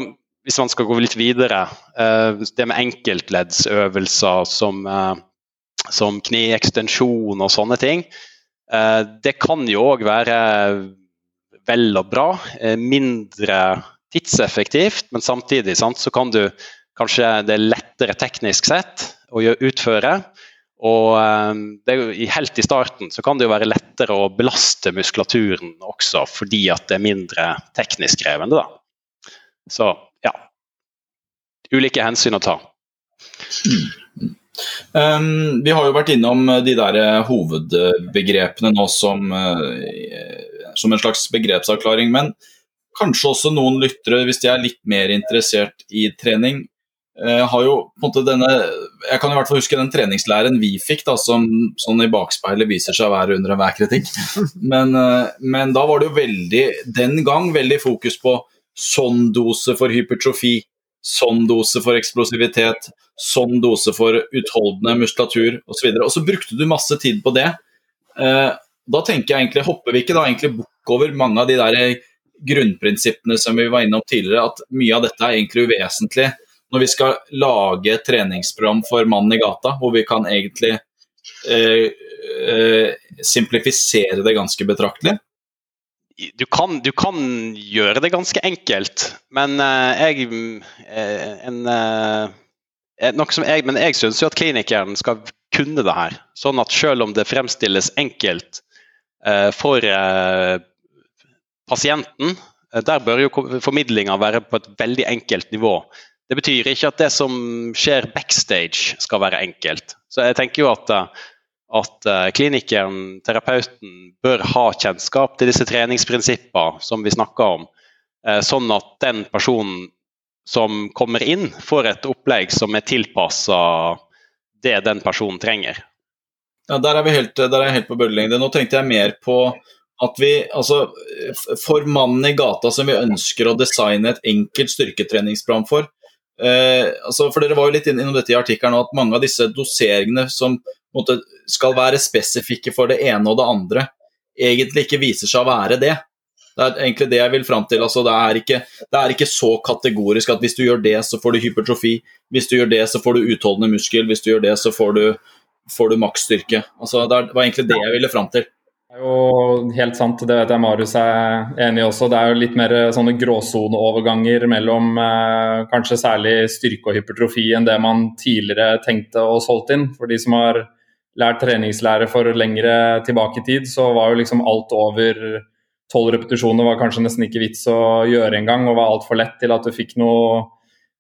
hvis man skal gå litt videre, uh, det med enkeltleddsøvelser som uh, som kneekstensjon og sånne ting. Eh, det kan jo òg være vel og bra. Eh, mindre tidseffektivt, men samtidig sant, så kan du kanskje det er lettere teknisk sett å utføre. Og eh, det helt i starten så kan det jo være lettere å belaste muskulaturen også, fordi at det er mindre teknisk krevende. Da. Så ja. Ulike hensyn å ta. Mm. Um, vi har jo vært innom eh, de der eh, hovedbegrepene nå som, uh, som en slags begrepsavklaring. Men kanskje også noen lyttere, hvis de er litt mer interessert i trening, uh, har jo på en måte denne Jeg kan i hvert fall huske den treningslæren vi fikk, da, som sånn i bakspeilet viser seg å være under enhver kritikk. Men, uh, men da var det jo veldig, den gang, veldig fokus på sånn dose for hypertrofi sånn dose for eksplosivitet, sånn dose for utholdende muskulatur osv. Og, og så brukte du masse tid på det. Eh, da tenker jeg egentlig, hopper vi ikke da egentlig bukk over mange av de der grunnprinsippene som vi var innom tidligere, at mye av dette er egentlig uvesentlig når vi skal lage et treningsprogram for mannen i gata, hvor vi kan egentlig eh, eh, simplifisere det ganske betraktelig du kan, du kan, gjøre det ganske enkelt, men uh, jeg uh, en, uh, som jeg, Men jeg syns jo at klinikeren skal kunne det her. Sånn at selv om det fremstilles enkelt for pasienten, der bør jo formidlinga være på et veldig enkelt nivå. Det betyr ikke at det som skjer backstage skal være enkelt. Så jeg tenker jo at at uh, klinikeren, terapeuten, bør ha kjennskap til disse treningsprinsippene som vi snakker om, uh, sånn at den personen som kommer inn, får et opplegg som er tilpassa det den personen trenger. Ja, Der er, helt, der er jeg helt på bølgelengde. Nå tenkte jeg mer på at vi Altså, for mannen i gata som vi ønsker å designe et enkelt styrketreningsprogram for eh, altså, For dere var jo litt innom dette i artikkelen at mange av disse doseringene som måte, skal være spesifikke for det ene og det andre, egentlig ikke viser seg å være det. Det er egentlig det jeg vil fram til. Altså, det, er ikke, det, er ikke, så kategorisk at hvis du gjør det, så får du hypertrofi. Hvis du gjør det, så får du utholdende muskel. Hvis du gjør det, så får du, får du maksstyrke. Altså, det var egentlig det jeg ville fram til. Det er jo helt sant, det vet jeg Marius er enig i også. Det er jo litt mer sånne gråsoneoverganger mellom eh, kanskje særlig styrke og hypertrofi enn det man tidligere tenkte og solgt inn. For de som har lært treningslære for lengre tilbake i tid, så var jo liksom alt over tolv repetisjoner var kanskje nesten ikke vits å gjøre engang, og var altfor lett til at du fikk noe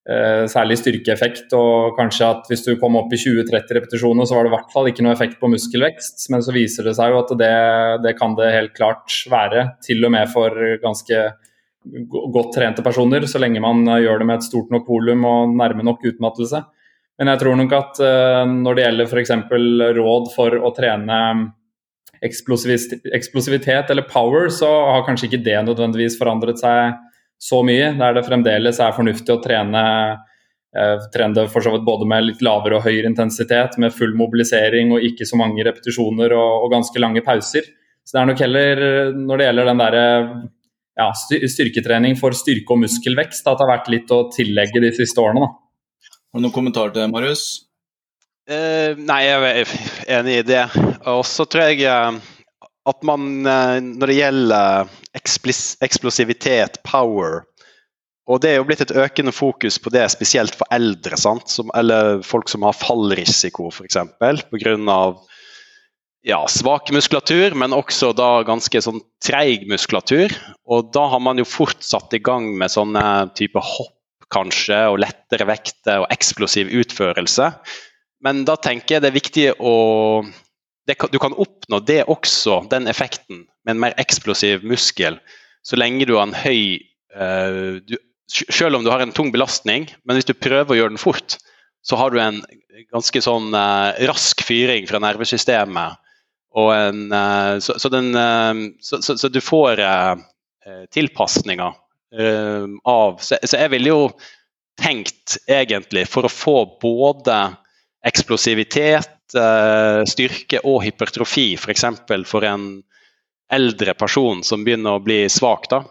Eh, særlig styrkeeffekt. Og kanskje at hvis du kom opp i 20-30 repetisjoner, så var det i hvert fall ikke noe effekt på muskelvekst. Men så viser det seg jo at det, det kan det helt klart være. Til og med for ganske godt trente personer, så lenge man gjør det med et stort nok volum og nærme nok utmattelse. Men jeg tror nok at uh, når det gjelder f.eks. råd for å trene eksplosivitet eller power, så har kanskje ikke det nødvendigvis forandret seg så mye. Der det fremdeles er fornuftig å trene, eh, trene det for så vidt både med litt lavere og høyere intensitet, med full mobilisering og ikke så mange repetisjoner og, og ganske lange pauser. Så det er nok heller når det gjelder den derre ja, styrketrening for styrke og muskelvekst, at det har vært litt å tillegge de siste årene. Da. Har du noen kommentar til det, Marius? Uh, nei, jeg er enig i det. Og så tror jeg uh, at man uh, når det gjelder eksplosivitet, power. Og Det er jo blitt et økende fokus på det, spesielt for eldre, som, eller folk som har fallrisiko f.eks. pga. Ja, svak muskulatur, men også da ganske sånn treig muskulatur. Og Da har man jo fort satt i gang med sånne type hopp kanskje, og lettere vekter og eksplosiv utførelse. Men da tenker jeg det er viktig å det, Du kan oppnå det også, den effekten, med en mer eksplosiv muskel, så lenge du har en høy uh, du, Selv om du har en tung belastning, men hvis du prøver å gjøre den fort, så har du en ganske sånn uh, rask fyring fra nervesystemet. Og en, uh, så, så, den, så, så, du får tilpasninger av så, jeg ville jo tenkt egentlig for å få både eksplosivitet Eh, styrke og hypertrofi, f.eks. For, for en eldre person som begynner å bli svak, da,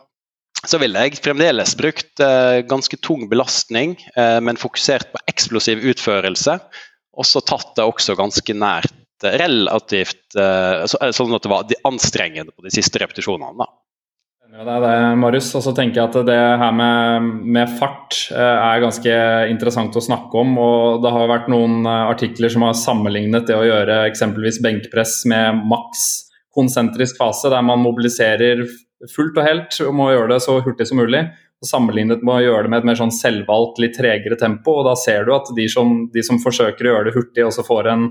så ville jeg fremdeles brukt eh, ganske tung belastning, eh, men fokusert på eksplosiv utførelse. Og så tatt det også ganske nært relativt sånn at det var anstrengende på de siste repetisjonene. da. Ja, det er det, Marius. Og så tenker jeg at det her med, med, fart eh, er ganske interessant å snakke om. og Det har vært noen eh, artikler som har sammenlignet det å gjøre eksempelvis benkpress med maks konsentrisk fase, der man mobiliserer fullt og helt og må gjøre det så hurtig som mulig. Sammenlignet med å gjøre det med et mer sånn selvvalgt, litt tregere tempo. og Da ser du at de som, de som forsøker å gjøre det hurtig, også får en,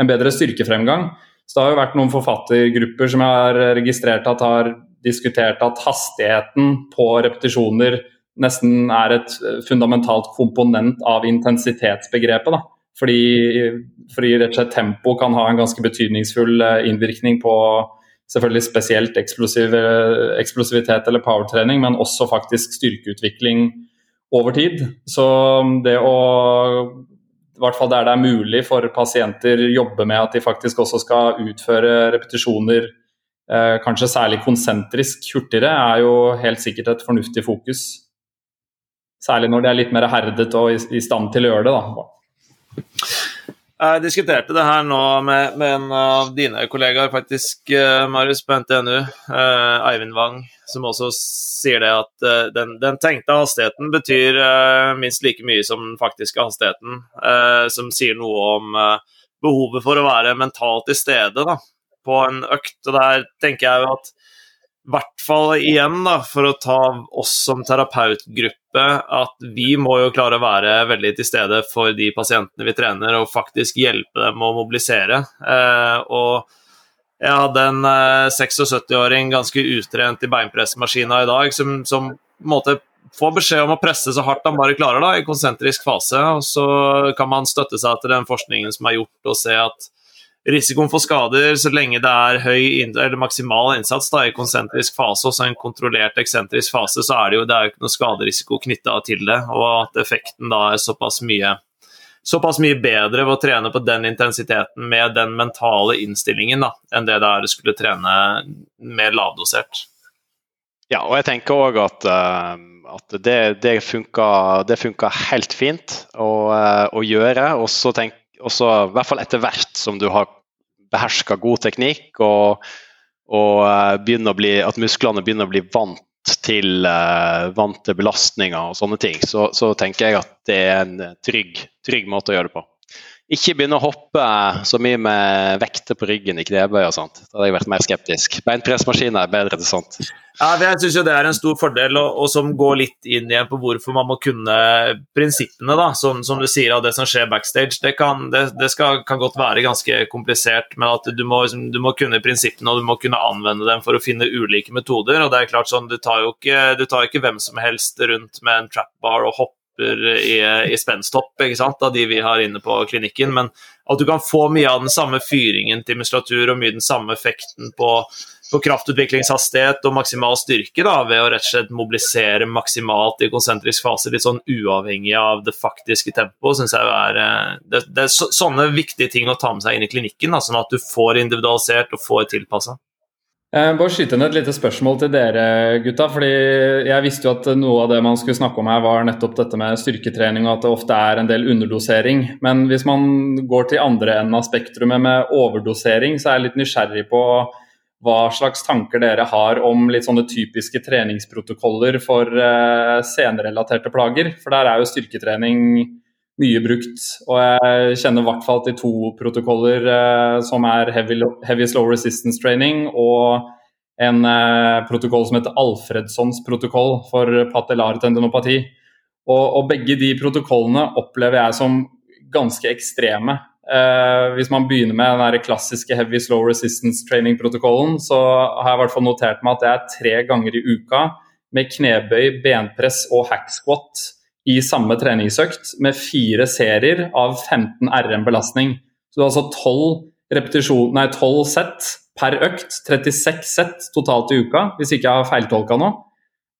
en bedre styrkefremgang. Så Det har jo vært noen forfattergrupper som jeg har registrert at har diskutert at hastigheten på repetisjoner nesten er et fundamentalt komponent av intensitetsbegrepet. Da. Fordi, fordi rett og slett tempo kan ha en ganske betydningsfull eh, innvirkning på selvfølgelig spesielt eksplosiv, eksplosivitet eller powertrening, men også faktisk styrkeutvikling over tid. Så det å i hvert fall der det er mulig for pasienter jobbe med at de faktisk også skal utføre repetisjoner eh, kanskje særlig konsentrisk hurtigere, er jo helt sikkert et fornuftig fokus. Særlig når de er litt mer herdet og i, stand til å gjøre det. da. Jeg diskuterte det her nå med, med en av dine kollegaer, faktisk, uh, Marius, på NTNU. Eh, Eivind Wang, som også sier det at eh, den, den, tenkte hastigheten betyr minst like mye som den faktiske hastigheten. som sier noe om behovet for å være mentalt til stede. da på en økt. Og der tenker jeg jo at i hvert fall igjen, da, for å ta oss som terapeutgruppe, at vi må jo klare å være veldig til stede for de pasientene vi trener, og faktisk hjelpe dem å mobilisere. Eh, og jeg hadde en eh, 76-åring ganske utrent i beinpressmaskina i dag, som, som måte, får beskjed om å presse så hardt han bare klarer da, i konsentrisk fase. og Så kan man støtte seg til den forskningen som er gjort, og se at risikoen for skader så lenge det er høy eller maksimal innsats da, i konsentrisk fase, også en kontrollert eksentrisk fase, så er det jo, det er jo ikke noe skaderisiko knytta til det. Og at effekten da er såpass mye, såpass mye bedre ved å trene på den intensiteten med den mentale innstillingen da, enn det det er å skulle trene mer lavdosert. Ja, og jeg tenker òg at, uh, at det, det, funker, helt fint å, uh, å gjøre. Og så også, I hvert fall etter hvert som du har beherska god teknikk og, og uh, bli, at musklene begynner å bli vant til, vant til belastninger og sånne ting, så, så, tenker jeg at det er en trygg, trygg måte å gjøre det på. Ikke begynne å hoppe så mye med vekter på ryggen i knebøy og sånt. Da hadde jeg vært mer skeptisk. Beinpressmaskiner er bedre til sånt. Ja, jeg syns det er en stor fordel, og, og, som går litt inn igjen på hvorfor man må kunne prinsippene, da. Som, som du sier av det som skjer backstage. Det, kan, det, det skal, kan, godt være ganske komplisert, men at du må, du må, kunne prinsippene og du må kunne anvende dem for å finne ulike metoder. og det er klart sånn, Du tar jo ikke, du tar ikke hvem som helst rundt med en trap bar og hopper i, i spensthopp av de vi har inne på klinikken. Men at du kan få mye av den samme fyringen til muskulatur og mye den samme effekten på, på kraftutviklingshastighet og maksimal styrke da, ved å rett og slett mobilisere maksimalt i konsentrisk fase, litt sånn uavhengig av det faktiske tempoet, syns jeg er eh, det, det, er sånne viktige ting å ta med seg inn i klinikken, da, sånn at du får individualisert og får tilpassa. Eh, bare skyte inn et lite spørsmål til dere gutta. fordi Jeg visste jo at noe av det man skulle snakke om her var nettopp dette med styrketrening og at det ofte er en del underdosering. Men hvis man går til andre enden av spektrumet med overdosering, så er jeg litt nysgjerrig på hva slags tanker dere har om litt sånne typiske treningsprotokoller for uh, senerelaterte plager. For der er jo styrketrening mye brukt. Og jeg kjenner i hvert fall til to protokoller eh, som er heavy, heavy, slow resistance training og en eh, protokoll som heter Alfredssons protokoll for patellar tendinopati. Og, og, begge de protokollene opplever jeg som ganske ekstreme. Eh, hvis man begynner med den klassiske heavy slow resistance training-protokollen, så har jeg i hvert fall notert meg at det er tre ganger i uka med knebøy, benpress og hack squat i samme treningsøkt med fire serier av 15 RM-belastning. Så du har altså 12, nei, 12 sett per økt, 36 sett totalt i uka, hvis ikke jeg har feiltolka noe.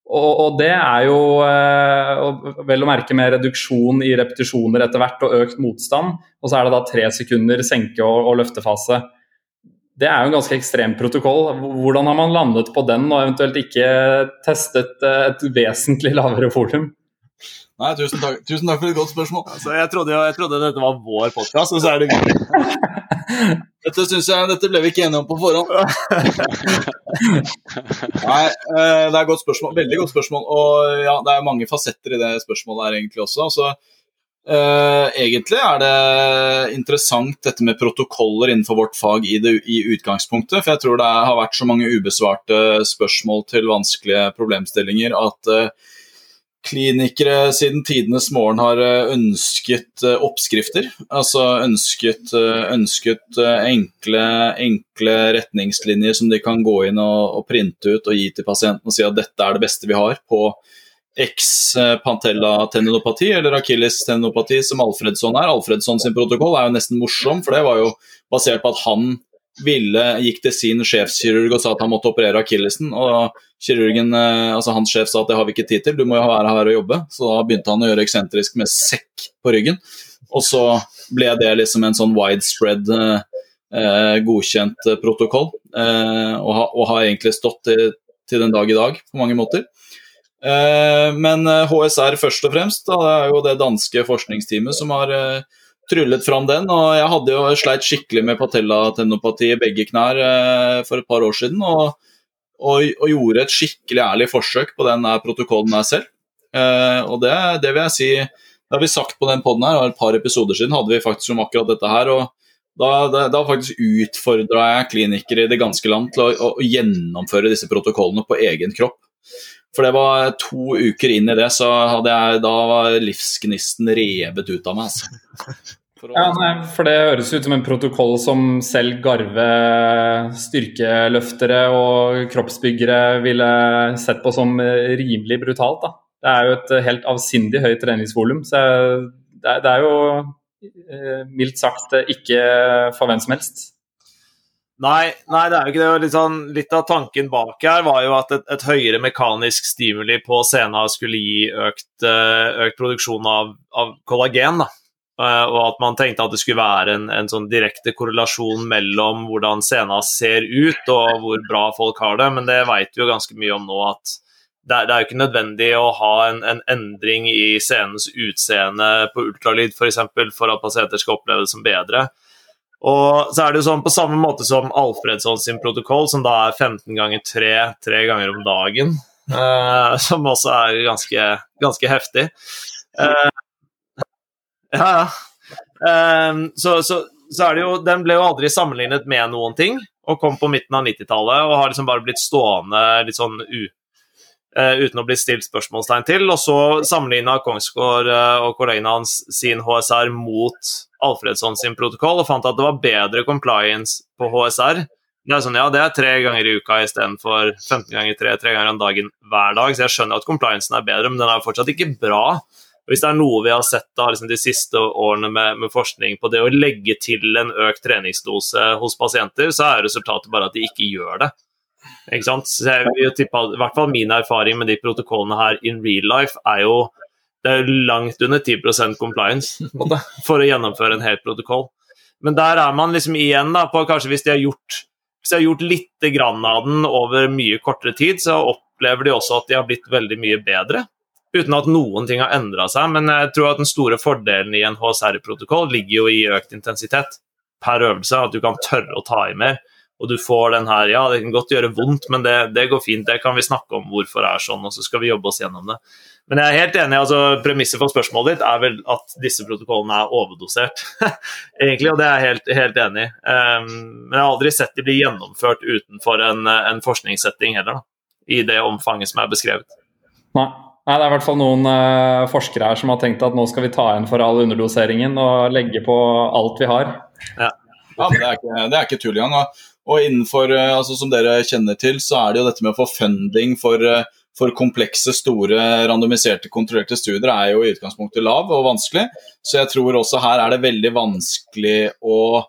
Og, og, det er jo eh, vel å merke med reduksjon i repetisjoner etter hvert og økt motstand. Og så er det da tre sekunder senke- og, og løftefase. Det er jo en ganske ekstrem protokoll. Hvordan har man landet på den, og eventuelt ikke testet et vesentlig lavere volum? Nei, tusen takk, tusen takk for et godt spørsmål. Altså, jeg, trodde, jeg, trodde, dette var vår podkast, og så er det vi. dette synes jeg, dette ble vi ikke enige om på forhånd. Nei, eh, det er et godt spørsmål. Veldig godt spørsmål. Og ja, det er mange fasetter i det spørsmålet her egentlig også. Så Uh, egentlig er det interessant dette med protokoller innenfor vårt fag i, det, i utgangspunktet. For jeg tror det har vært så mange ubesvarte spørsmål til vanskelige problemstillinger at uh, klinikere siden tidenes morgen har eh, ønsket eh, oppskrifter. Altså ønsket, eh, ønsket enkle, enkle, retningslinjer som de kan gå inn og, og, printe ut og gi til pasienten og si at dette er det beste vi har på X pantella-tendinopati eller akilles-tendinopati som Alfredsson er. Alfredsson sin protokoll er jo nesten morsom, for det var jo basert på at han ville, gikk til sin sjefskirurg og sa at han måtte operere akillesen. Og kirurgen, eh, altså hans sjef sa at det har vi ikke tid til, du må jo være her og jobbe. Så da begynte han å gjøre eksentrisk med sekk på ryggen. Og så ble det liksom en sånn widespread eh, eh godkjent protokoll, eh, og, ha, og, har egentlig stått til, til, den dag i dag på mange måter. Eh, men HSR først og fremst, da, det er jo det danske forskningsteamet som har eh, tryllet fram den. Og jeg hadde jo sleit skikkelig med patellatenopati i begge knær eh, for et par år siden. Og, og, og, gjorde et skikkelig ærlig forsøk på den protokollen her selv. Eh, og det, det, vil jeg si Det har vi sagt på den poden her, og et par episoder siden hadde vi faktisk om akkurat dette her. og da, da, da faktisk utfordra jeg klinikere i det ganske land til å, å, å gjennomføre disse protokollene på egen kropp. For det var to uker inn i det, så hadde jeg, da var livsgnisten revet ut av meg. Altså. Ja, nei, for Det høres ut som en protokoll som selv garve styrkeløftere og kroppsbyggere ville sett på som rimelig brutalt. da. Det er jo et helt avsindig høyt treningsvolum. Så det er, det er jo eh, mildt sagt ikke for hvem som helst. Nei, nei, det er jo ikke det. Litt, sånn, litt, av tanken bak her var jo at et, et høyere mekanisk stimuli på scenen skulle gi økt, eh, økt produksjon av, av, kollagen. da. Eh, og at man tenkte at det skulle være en, en sånn direkte korrelasjon mellom hvordan scenen ser ut og hvor bra folk har det, men det vet vi jo ganske mye om nå at det er, det er jo ikke nødvendig å ha en, en endring i scenens utseende på ultralyd f.eks. For, for at pasienter skal oppleve det som bedre. Og så er det jo sånn på samme måte som Alfredsson sin protokoll, som da er 15 ganger 3, tre ganger om dagen, uh, som også er ganske, ganske heftig. Uh, ja, ja. Uh, så, så, så, er det jo Den ble jo aldri sammenlignet med noen ting, og kom på midten av 90-tallet og har liksom bare blitt stående litt sånn u uten å bli stilt spørsmålstegn til. Og så sammenligna Kongsgård uh, og kollegene hans sin HSR mot Alfredsson sin protokoll og fant at det var bedre compliance på HSR. Det er sånn, ja, det er tre ganger i uka istedenfor 15 ganger tre, tre ganger om dagen hver dag. Så jeg skjønner at compliancen er bedre, men den er fortsatt ikke bra. Hvis det er noe vi har sett da, liksom de siste årene med, med, forskning på det å legge til en økt treningsdose hos pasienter, så er resultatet bare at de ikke gjør det. Ikke sant? Så jeg vil tippe, I hvert fall min erfaring med de protokollene her in real life er jo det er langt under 10% compliance for å gjennomføre en hel protokoll. Men der er man liksom igjen da, på kanskje hvis de har gjort, de har gjort litt grann av den over mye kortere tid, så opplever de også at de har blitt veldig mye bedre. Uten at noen ting har endra seg. Men jeg tror at den store fordelen i en HSR-protokoll ligger jo i økt intensitet per øvelse. At du kan tørre å ta i mer og du får den her Ja, det kan godt gjøre vondt, men det, det, går fint. Det kan vi snakke om hvorfor det er sånn, og så skal vi jobbe oss gjennom det. Men jeg er helt enig. altså Premisset for spørsmålet ditt er vel at disse protokollene er overdosert, egentlig, og det er jeg helt, helt enig i. Um, men jeg har aldri sett de bli gjennomført utenfor en, en forskningssetting heller, da, i det omfanget som er beskrevet. Nei. Nei, Det er i hvert fall noen uh, forskere her som har tenkt at nå skal vi ta igjen for all underdoseringen og legge på alt vi har. Ja, ja det, er ikke, det er ikke tull igjen. Og innenfor, eh, altså Som dere kjenner til, så er det jo dette med å få funding for, eh, for komplekse, store, randomiserte, kontrollerte studier er jo i utgangspunktet lav og vanskelig. Så jeg tror også her er det veldig vanskelig å,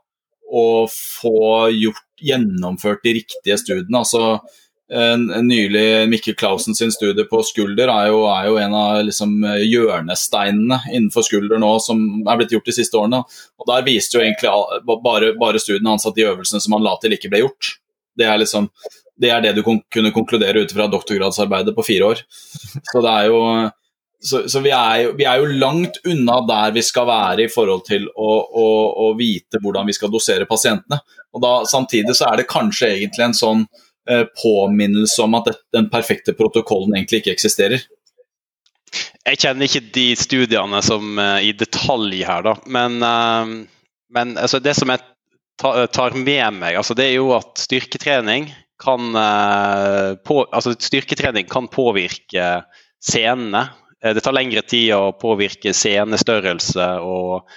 å få gjort, gjennomført de riktige studiene. altså nylig Mikkel Clausen sin studie på skulder er jo, er jo en av liksom, hjørnesteinene innenfor skulder nå som er blitt gjort de siste årene. Og Der viste jo egentlig bare, bare studiene hans at de øvelsene som han la til, ikke ble gjort. Det er, liksom, det, er det du kunne konkludere ut fra doktorgradsarbeidet på fire år. Så det er jo så, så vi, er jo, vi, er jo, langt unna der vi skal være i forhold til å, å, å vite hvordan vi skal dosere pasientene. Og da, Samtidig så er det kanskje egentlig en sånn påminnelse om at den perfekte protokollen egentlig ikke eksisterer. Jeg kjenner ikke de studiene som uh, i detalj her, da. Men, uh, men altså, det som jeg tar med meg, altså, det er jo at styrketrening kan, på, altså, styrketrening kan påvirke scenene. Det tar lengre tid å påvirke scenestørrelse og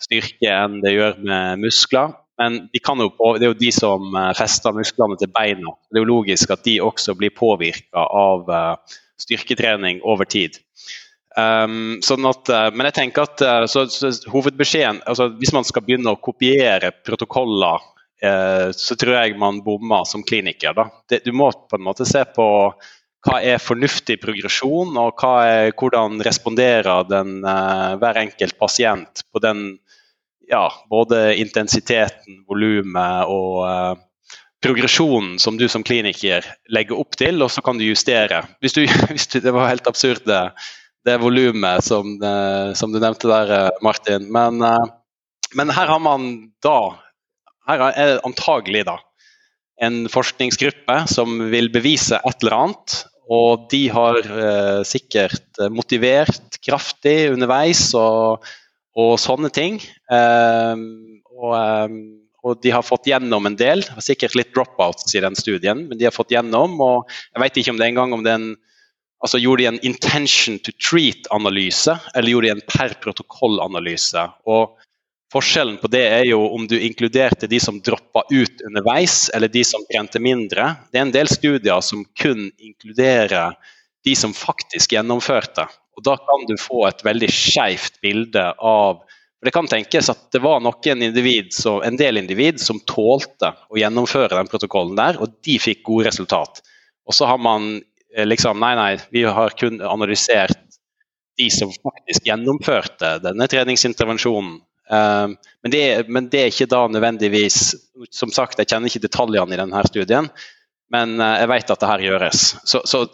styrke enn det gjør med muskler. Men de på, det er jo de som eh, fester musklene til beina. Det er jo logisk at de også blir påvirka av uh, styrketrening over tid. Um, sånn at, uh, men jeg tenker at så, så hovedbeskjeden altså Hvis man skal begynne å kopiere protokoller, så tror jeg man bommer som kliniker. Det, du må på en måte se på hva er fornuftig progresjon, og er, hvordan responderer den, hver enkelt pasient på den ja, både intensiteten, volumet og uh, progresjonen som du som kliniker legger opp til, og så kan du justere. Hvis du, hvis du, det var helt absurd, det, det volumet som, uh, som, du nevnte der, uh, Martin. Men, men, her har man da Her er det antagelig da en forskningsgruppe som vil bevise et eller annet. Og de har sikkert motivert kraftig underveis. og og sånne ting. Um, og, um, og, de har fått gjennom en del. Sikkert litt dropouts i den studien, men de har fått gjennom. og Jeg vet ikke om det engang om den altså Gjorde de en intention to treat-analyse, eller gjorde de en per protokoll-analyse? Og Forskjellen på det er jo om du inkluderte de som droppa ut underveis, eller de som trente mindre. Det er en del studier som kun inkluderer de som faktisk gjennomførte. Og Da kan du få et veldig skeivt bilde av For Det kan tenkes at det var noen individ som, en del individ som tålte å gjennomføre den protokollen der, og de fikk gode resultat. Og så har man eh, liksom Nei, nei, vi har kun analysert de som faktisk gjennomførte denne treningsintervensjonen. Um, men, det, men, det, er ikke da nødvendigvis Som sagt, jeg kjenner ikke detaljene i denne studien, men uh, jeg vet at det her gjøres. Så, så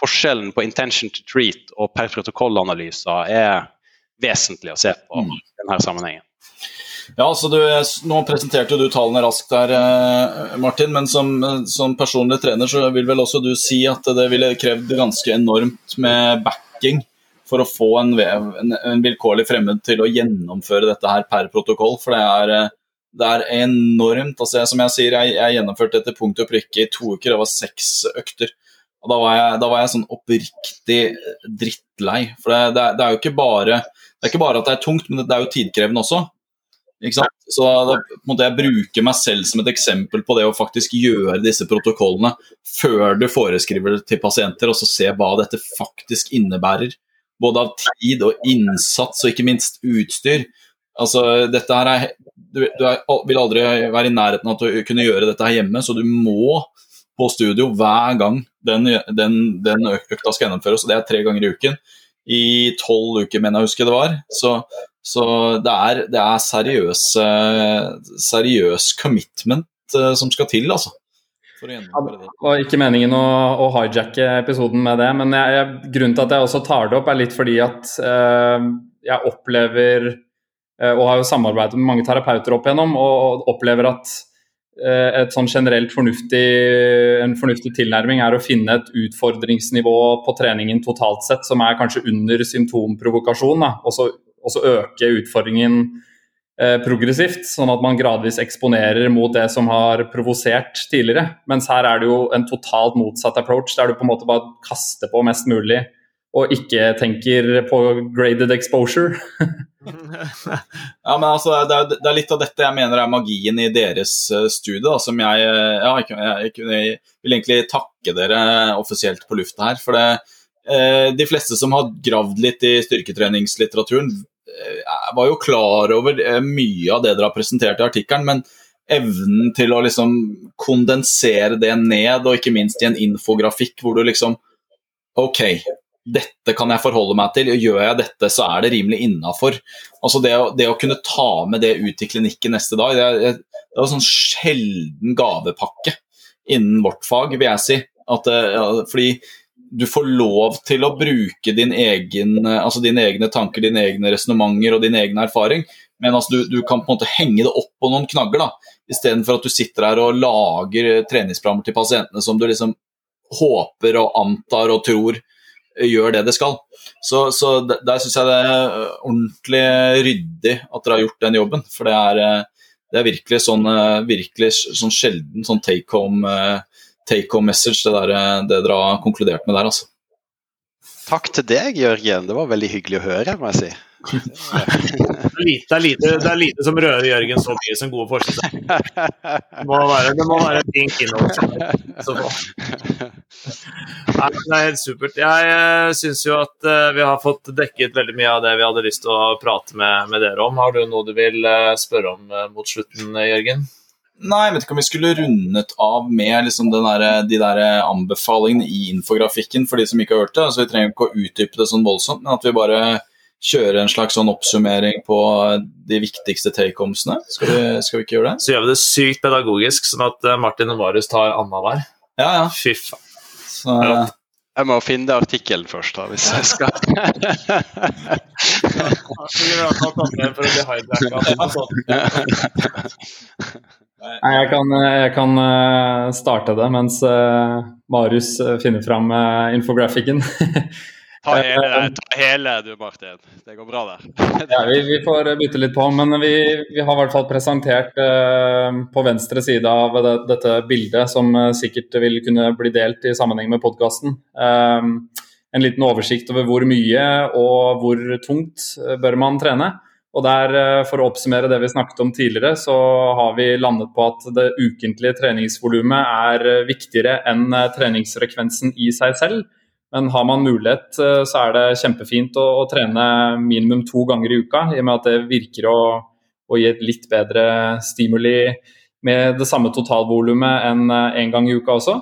forskjellen på intention to treat og per protokollanalyser er vesentlig å se på mm. i denne sammenhengen. Ja, så du, Nå presenterte du tallene raskt der, eh, Martin, men som, som, personlig trener så vil vel også du si at det ville krevd ganske enormt med backing for å få en, en, en vilkårlig fremmed til å gjennomføre dette her per protokoll. For det er, eh, det er enormt. altså Som jeg sier, jeg, jeg gjennomførte dette punkt og prikke i to uker. Det var seks økter. Og Da var jeg, da var jeg sånn oppriktig drittlei. For det, det, det er jo ikke bare det er ikke bare at det er tungt, men det er jo tidkrevende også. Ikke sant? Så da måtte jeg bruke meg selv som et eksempel på det å faktisk gjøre disse protokollene før du foreskriver det til pasienter, og så se hva dette faktisk innebærer. Både av tid og innsats, og ikke minst utstyr. Altså, dette her er, du, du er, vil aldri være i nærheten av å kunne gjøre dette her hjemme, så du må på studio hver gang den, den, den økta skal gjennomføres, og det er tre ganger i uken i tolv uker, mener jeg husker det var. Så, så det er, det er seriøs, seriøs commitment som skal til, altså. det. var ikke meningen å, å hijacke episoden med det, men jeg, jeg, grunnen til at jeg også tar det opp, er litt fordi at eh, jeg opplever, og har jo samarbeidet med mange terapeuter opp igjennom, og opplever at Eh, et sånn generelt fornuftig, en fornuftig tilnærming er å finne et utfordringsnivå på treningen totalt sett som er kanskje under symptomprovokasjon, og så øke utfordringen eh, progressivt, sånn at man gradvis eksponerer mot det som har provosert tidligere. Mens her er det jo en totalt motsatt approach, der du på en måte bare kaster på mest mulig og ikke tenker på graded exposure. ja, men altså, det er, det er, litt av dette jeg mener er magien i deres eh, studie. Da, som jeg, eh, ja, jeg, jeg, jeg, vil egentlig takke dere offisielt på lufta her. For det, eh, de fleste som har gravd litt i styrketreningslitteraturen, eh, var jo klar over eh, mye av det dere har presentert i artikkelen. men evnen til å liksom kondensere det ned, og ikke minst i en infografikk hvor du liksom Ok, dette kan jeg forholde meg til, og gjør jeg dette, så er det rimelig innafor. Altså det, det, å kunne ta med det ut i klinikken neste dag, det er, det er en sånn sjelden gavepakke innen vårt fag, vil jeg si. At, ja, fordi du får lov til å bruke din egen, altså dine egne tanker, dine egne resonnementer og din egen erfaring, men altså du, du, kan på en måte henge det opp på noen knagger, da, istedenfor at du sitter her og lager treningsprogrammer til pasientene som du liksom håper og antar og tror gjør det det skal. Så, så der syns jeg det er ordentlig ryddig at dere har gjort den jobben. For det er, eh, det er virkelig sånn, eh, virkelig sånn sjelden sånn take home, eh, take home message, det, der, det dere har konkludert med der, altså. Takk til deg, Jørgen. Det var veldig hyggelig å høre, må jeg si. Det, er lite, det er lite som rører Jørgen så mye som gode forskere. Det må være, det en innhold. Nei, det er helt supert. Jeg uh, syns jo at uh, vi har fått dekket veldig mye av det vi hadde lyst til å prate med, med dere om. Har du noe du vil uh, spørre om mot slutten, Jørgen? Nei, jeg vet ikke om vi skulle rundet av med liksom der, de der anbefalingene i infografikken for de som ikke har hørt det. Altså, vi trenger ikke å utdype det sånn voldsomt, men at vi bare kjøre en slags sånn oppsummering på de viktigste take-omsene Skal, skal, vi ikke gjøre det? Så gjør vi det sykt pedagogisk, sånn at eh, Martin og Marius tar annenhver. Ja, ja. Fy faen. Ja. Jeg må finne artikkelen først, da, hvis jeg skal Nei, jeg kan, jeg kan, eh, starte det mens eh, Marius finner fram infografikken. Ta hele, ta hele du, Martin. Det går bra, der. ja, vi, vi, får bytte litt på, men vi, vi har i hvert fall presentert eh, på venstre side av det, dette bildet, som uh, sikkert vil kunne bli delt i sammenheng med podkasten. Eh, en liten oversikt over hvor mye og hvor tungt bør man trene. Og der, For å oppsummere det vi snakket om tidligere, så har vi landet på at det ukentlige treningsvolumet er viktigere enn treningsfrekvensen i seg selv. Men har man mulighet, så er det kjempefint å, å trene minimum to ganger i uka, i og med at det virker å, å gi et litt bedre stimuli med det samme totalvolumet enn én gang i uka også.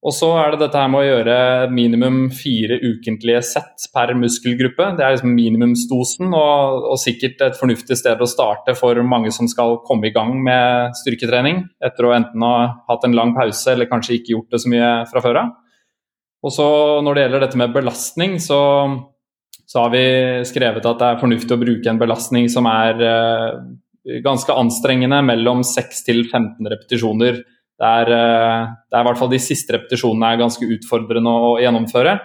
Og så er det dette her med å gjøre minimum fire ukentlige sett per muskelgruppe. Det er liksom minimumsdosen, og, og, sikkert et fornuftig sted å starte for mange som skal komme i gang med styrketrening etter å enten ha hatt en lang pause eller kanskje ikke gjort det så mye fra før av. Og så når det gjelder dette med belastning, så, så, har vi skrevet at det er fornuftig å bruke en belastning som er eh, ganske anstrengende, mellom 6 til 15 repetisjoner det er, eh, det er i hvert fall de siste repetisjonene er ganske utfordrende å gjennomføre.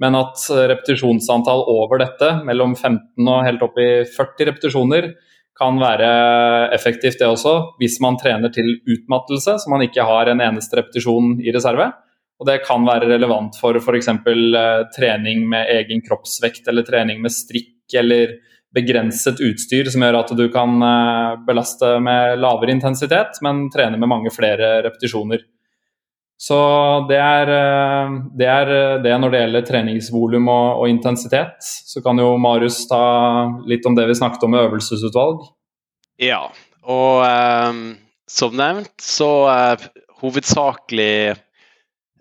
Men at repetisjonsantall over dette, mellom 15 og helt opp i 40 repetisjoner, kan være effektivt det også, hvis man trener til utmattelse, så man ikke har en eneste repetisjon i reserve. Og det kan være relevant for f.eks. Eh, trening med egen kroppsvekt eller trening med strikk eller begrenset utstyr som gjør at du kan eh, belaste med lavere intensitet, men trene med mange flere repetisjoner. Så det er, eh, det er det, når det gjelder treningsvolum og, og, intensitet. Så kan jo Marius ta litt om det vi snakket om med øvelsesutvalg. Ja, og um, som nevnt så er hovedsakelig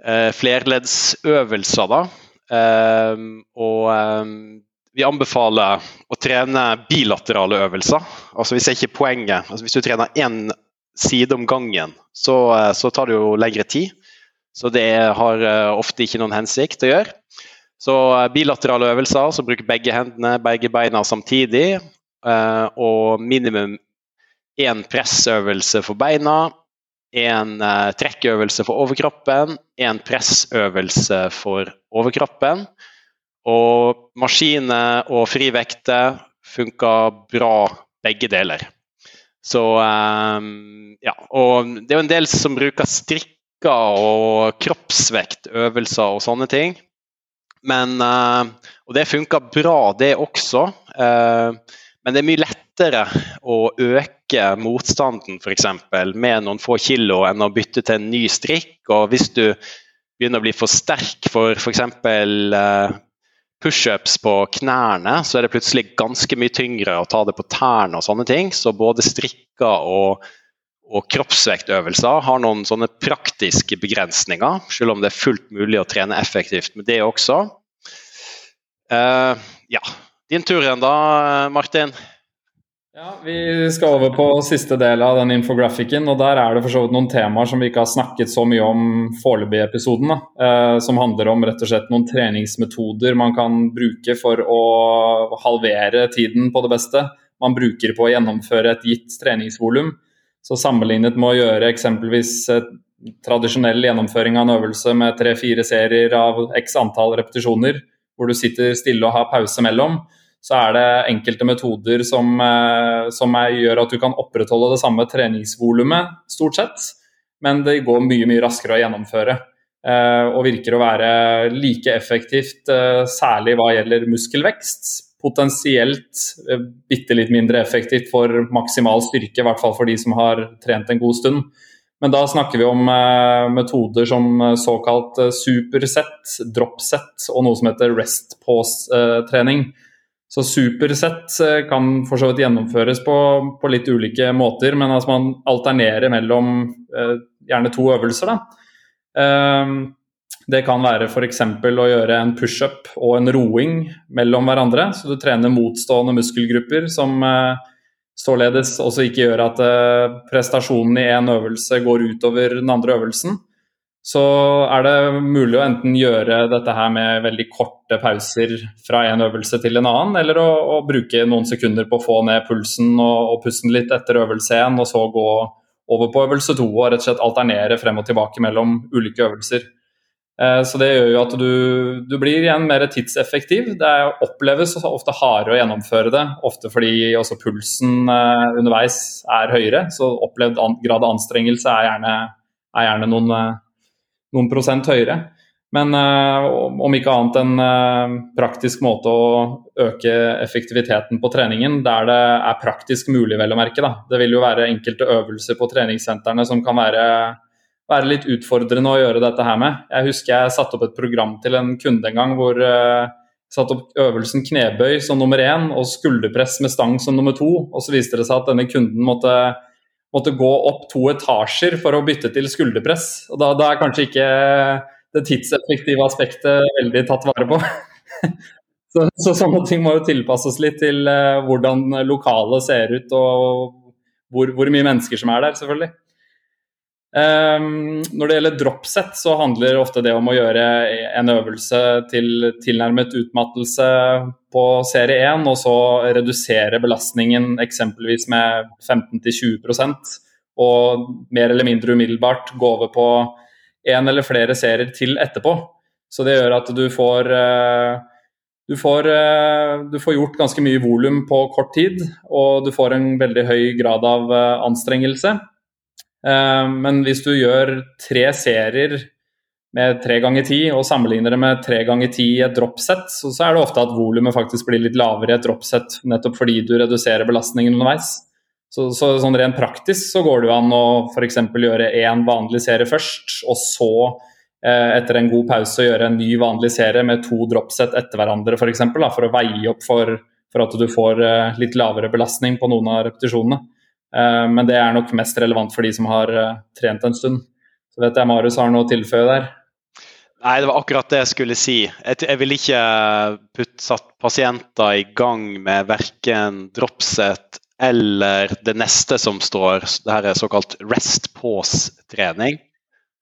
uh, flerleddsøvelser, da. Um, og um, vi anbefaler å trene bilaterale øvelser. Altså vi ser ikke poenget altså Hvis du trener én side om gangen, så, eh, så, tar det jo lengre tid. Så det har eh, ofte ikke noen hensikt å gjøre. Så eh, bilaterale øvelser så bruker begge hendene, begge beina samtidig. Og minimum én pressøvelse for beina, én trekkøvelse for overkroppen, en pressøvelse for overkroppen. Og maskiner og frivekter funka bra begge deler. Så um, ja. Og det er jo en del som bruker strikker og kroppsvektøvelser og sånne ting. Men, uh, og det funka bra, det også. Men det er mye lettere å øke motstanden f.eks. med noen få kilo enn å bytte til en ny strikk. Og hvis du begynner å bli for sterk for f.eks. Uh, pushups på knærne, så er det plutselig ganske mye tyngre å ta det på tærne og sånne ting. Så både strikker og, og kroppsvektøvelser har noen sånne praktiske begrensninger, selv om det er fullt mulig å trene effektivt med det også. Uh, ja, din tur igjen da, Martin. Ja, Vi skal over på siste del av den infografikken. og Der er det for så vidt noen temaer som vi ikke har snakket så mye om foreløpig i episoden. Eh, som handler om rett og slett noen treningsmetoder man kan bruke for å halvere tiden på det beste. Man bruker på å gjennomføre et gitt treningsvolum. Så sammenlignet med å gjøre eksempelvis tradisjonell gjennomføring av en øvelse med tre-fire serier av x antall repetisjoner, hvor du sitter stille og har pause mellom, så er det enkelte metoder som, eh, som er, gjør at du kan opprettholde det samme treningsvolumet, stort sett, men det går mye, mye raskere å gjennomføre. Eh, og virker å være like effektivt, eh, særlig hva gjelder muskelvekst. Potensielt bitte litt mindre effektivt for maksimal styrke, i hvert fall for de som har trent en god stund. Men da snakker vi om metoder som såkalt supersett, dropsett og noe som heter rest pause-trening. Så supersett eh, kan for så vidt gjennomføres på, på litt ulike måter, men altså man alternerer mellom eh, gjerne to øvelser. Eh, det kan være f.eks. å gjøre en pushup og en roing mellom hverandre. Så du trener motstående muskelgrupper som eh, således også ikke gjør at eh, prestasjonen i én øvelse går utover den andre øvelsen så er det mulig å enten gjøre dette her med veldig korte pauser fra en øvelse til en annen, eller å, å bruke noen sekunder på å få ned pulsen og, og pusten litt etter øvelse én, og så gå over på øvelse to og rett og slett alternere frem og tilbake mellom ulike øvelser. Eh, så det gjør jo at du, du, blir igjen mer tidseffektiv. Det oppleves ofte hardere å gjennomføre det, ofte fordi også pulsen eh, underveis er høyere. Så opplevd grad av anstrengelse er gjerne, er gjerne noen eh, noen prosent høyere. Men uh, om ikke annet en uh, praktisk måte å øke effektiviteten på treningen der det er praktisk mulig, vel å merke. Da. Det vil jo være enkelte øvelser på treningssentrene som kan være være litt utfordrende å gjøre dette her med. Jeg husker jeg satte opp et program til en kunde en gang hvor jeg satte opp øvelsen knebøy som nummer én og skulderpress med stang som nummer to. Og så viste det seg at denne kunden måtte, måtte gå opp to etasjer for å bytte til skulderpress. Og da, da er kanskje ikke det tidseffektive aspektet veldig tatt vare på. Så, så, sånne ting må jo tilpasses litt til uh, hvordan lokalet ser ut og hvor, hvor, mye mennesker som er der, selvfølgelig. Um, når det gjelder dropset, så handler ofte det om å gjøre en øvelse til tilnærmet utmattelse på serie 1, og så redusere belastningen eksempelvis med 15-20% og mer eller mindre umiddelbart gå over på én eller flere serier til etterpå. Så det gjør at du får uh, du får, eh, du får, gjort ganske mye volum på kort tid, og du får en veldig høy grad av eh, anstrengelse. Eh, men hvis du gjør tre serier med tre ganger ti og sammenligner det med tre ganger ti i et dropset, så, er det ofte at volumet faktisk blir litt lavere i et dropset, nettopp fordi du reduserer belastningen underveis. Så, så sånn rent praktisk så går det jo an å f.eks. gjøre én vanlig serie først, og så Eh, etter en god pause gjøre en ny vanlig serie med to dropset etter hverandre f.eks. For, eksempel, for å veie opp for, for, at du får eh, litt lavere belastning på noen av repetisjonene. Eh, men det er nok mest relevant for de som har trent en stund. Så vet jeg Marius har noe å tilføye der? Nei, det var akkurat det jeg skulle si. Jeg, vil ikke putte satt pasienter i gang med verken dropset eller det neste som står, det her er såkalt rest pause-trening.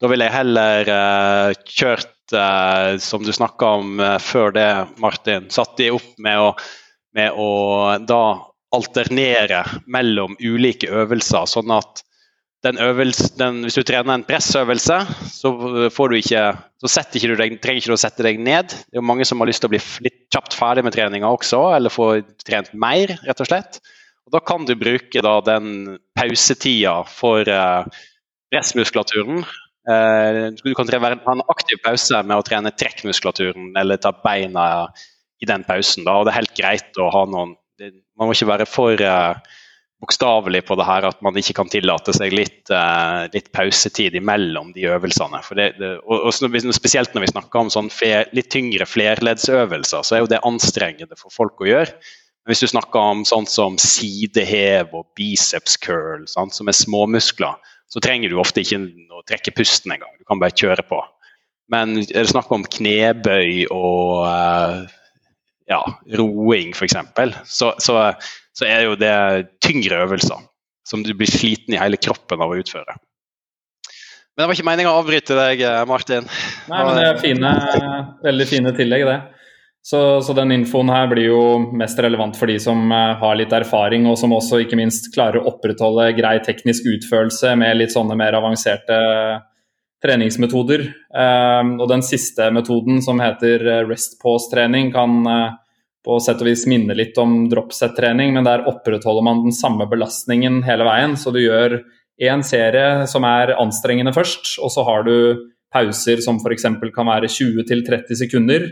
Da ville jeg heller uh, kjørt, uh, som du snakka om uh, før det, Martin, satt de opp med å, med å da alternere mellom ulike øvelser, sånn at den øvelse, den, hvis du trener en pressøvelse, så, får du ikke, så ikke du deg, trenger ikke du å sette deg ned. Det er jo mange som har lyst til å bli litt kjapt ferdig med treninga også, eller få trent mer, rett og slett. Og Da kan du bruke da, den pausetida for eh, pressmuskulaturen Eh, du kan ha en aktiv pause med å trene trekkmuskulaturen eller ta beina i den pausen. Da. og Det er helt greit å ha noen Man må ikke være for uh, bokstavelig på det her at man ikke kan tillate seg litt, uh, litt pausetid imellom de øvelsene. Det, det, og, og, Spesielt når vi snakker om sånn fe, litt tyngre flerleddsøvelser, så er jo det anstrengende for folk å gjøre. Men hvis du snakker om sånt som sidehev og biceps curl, sant, som er småmuskler, så trenger du ofte ikke å trekke pusten engang. Du kan bare kjøre på. Men er det snakk om knebøy og uh, ja, roing f.eks., så, så, så er jo det tyngre øvelser som du blir sliten i hele kroppen av å utføre. Men det var ikke meninga å avbryte deg, eh, Martin. Nei, men det er fine, veldig fine tillegg, det. Så, så, den infoen her blir jo mest relevant for de som uh, har litt erfaring, og som også ikke minst klarer å opprettholde grei teknisk utførelse med litt sånne mer avanserte treningsmetoder. Uh, og den siste metoden, som heter eh, rest pause-trening, kan uh, på sett og vis minne litt om dropset-trening, men der opprettholder man den samme belastningen hele veien. Så du gjør én serie som er anstrengende først, og så har du pauser som f.eks. kan være 20-30 sekunder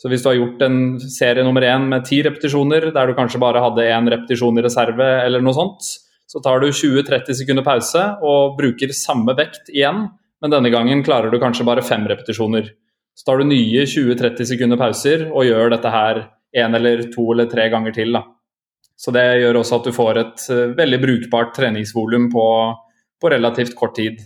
så hvis du har gjort en serie nummer én med ti repetisjoner, der du kanskje bare hadde én repetisjon i reserve, eller noe sånt, så tar du 20-30 sekunder pause og bruker samme vekt igjen, men denne gangen klarer du kanskje bare fem repetisjoner. Så tar du nye 20-30 sekunder pauser og gjør dette her én eller to eller tre ganger til. Da. Så det gjør også at du får et uh, veldig brukbart treningsvolum på, på relativt kort tid.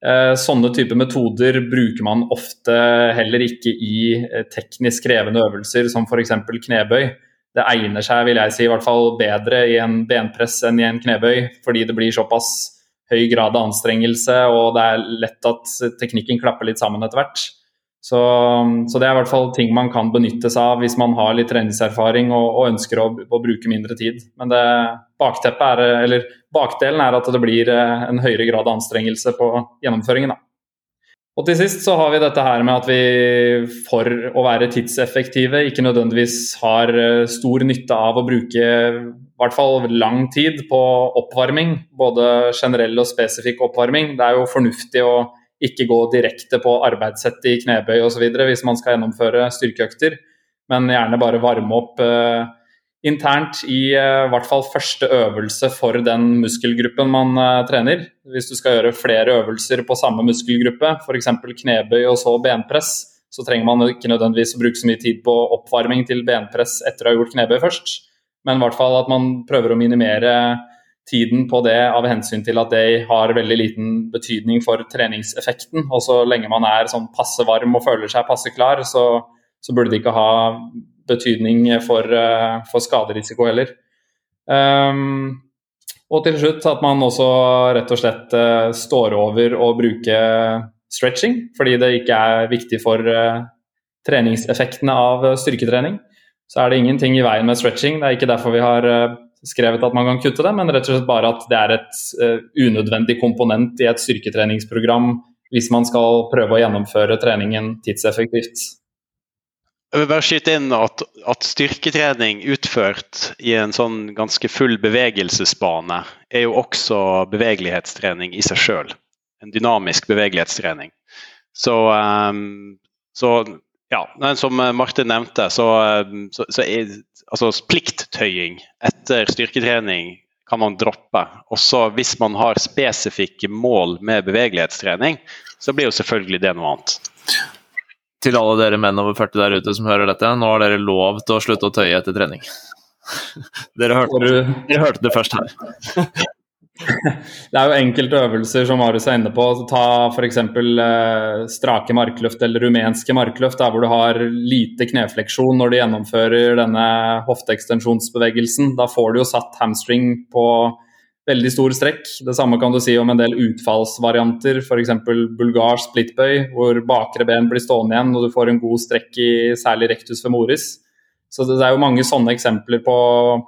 Eh, sånne typer metoder bruker man ofte heller ikke i eh, teknisk krevende øvelser som f.eks. knebøy. Det egner seg vil jeg si, i hvert fall bedre i en benpress enn i en knebøy, fordi det blir såpass høy grad av anstrengelse, og det er lett at teknikken klapper litt sammen etter hvert. Så, så, det er i hvert fall ting man kan benytte seg av hvis man har litt treningserfaring og, og ønsker å, å, bruke mindre tid. Men det er, bakdelen er at det blir eh, en høyere grad av anstrengelse på gjennomføringen. Da. Og til sist så har vi dette her med at vi for å være tidseffektive ikke nødvendigvis har eh, stor nytte av å bruke i hvert fall lang tid på oppvarming. Både generell og spesifikk oppvarming. Det er jo fornuftig å ikke gå direkte på arbeidssett i knebøy osv. hvis man skal gjennomføre styrkeøkter, men gjerne bare varme opp eh, internt i uh, hvert fall første øvelse for den muskelgruppen man uh, trener. Hvis du skal gjøre flere øvelser på samme muskelgruppe, f.eks. knebøy og så benpress, så trenger man ikke nødvendigvis å bruke så mye tid på oppvarming til benpress etter å ha gjort knebøy først, men i hvert fall at man prøver å minimere tiden på det av hensyn til at det har veldig liten betydning for treningseffekten. Og så lenge man er sånn passe varm og føler seg passe klar, så, så burde det ikke ha betydning for, uh, for skaderisiko heller. Um, og til slutt at man også rett og slett uh, står over å bruke stretching, fordi det ikke er viktig for uh, treningseffektene av styrketrening. Så er det ingenting i veien med stretching. Det er ikke derfor vi har skrevet at man kan kutte det, men rett og slett bare at det er et unødvendig komponent i et styrketreningsprogram hvis man skal prøve å gjennomføre treningen tidseffektivt. Jeg vil bare skyte inn at, at, styrketrening utført i en sånn ganske full bevegelsesbane er jo også bevegelighetstrening i seg sjøl. En dynamisk bevegelighetstrening. Så, um, så ja, som Martin nevnte, så, så, så er altså plikttøying etter styrketrening kan man droppe. Også hvis man har spesifikke mål med bevegelighetstrening, så blir jo selvfølgelig det noe annet. Til alle dere menn over 40 der ute som hører dette, nå har dere lov til å slutte å tøye etter trening. Dere hørte, dere hørte det først her. Det er jo enkelte øvelser som Marius er inne på. Ta f.eks. Eh, strake markløft eller rumenske markløft, der hvor du har lite knefleksjon når du gjennomfører denne hofteekstensjonsbevegelsen. Da får du jo satt hamstring på veldig stor strekk. Det samme kan du si om en del utfallsvarianter, f.eks. bulgar splitbøy, hvor bakre ben blir stående igjen og du får en god strekk i særlig rectus femoris. Så det er jo mange sånne eksempler på,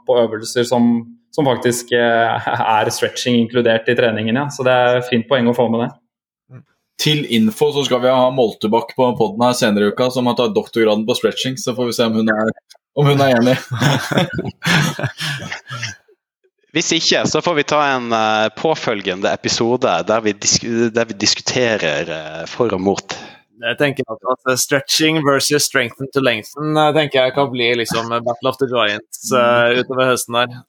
på øvelser som som faktisk eh, er stretching inkludert i treningen. Ja. Så det er fint poeng å få med det. Til info så skal vi ha Moltebakk på poden her senere i uka, som har tatt doktorgraden på stretching. Så får vi se om hun er, om hun er enig. Hvis ikke, så får vi ta en uh, påfølgende episode der vi, der vi diskuterer uh, for og mot. Jeg tenker at, at Stretching versus strengthen to lengthen tenker jeg kan bli liksom Battle of the Giants uh, utover høsten her.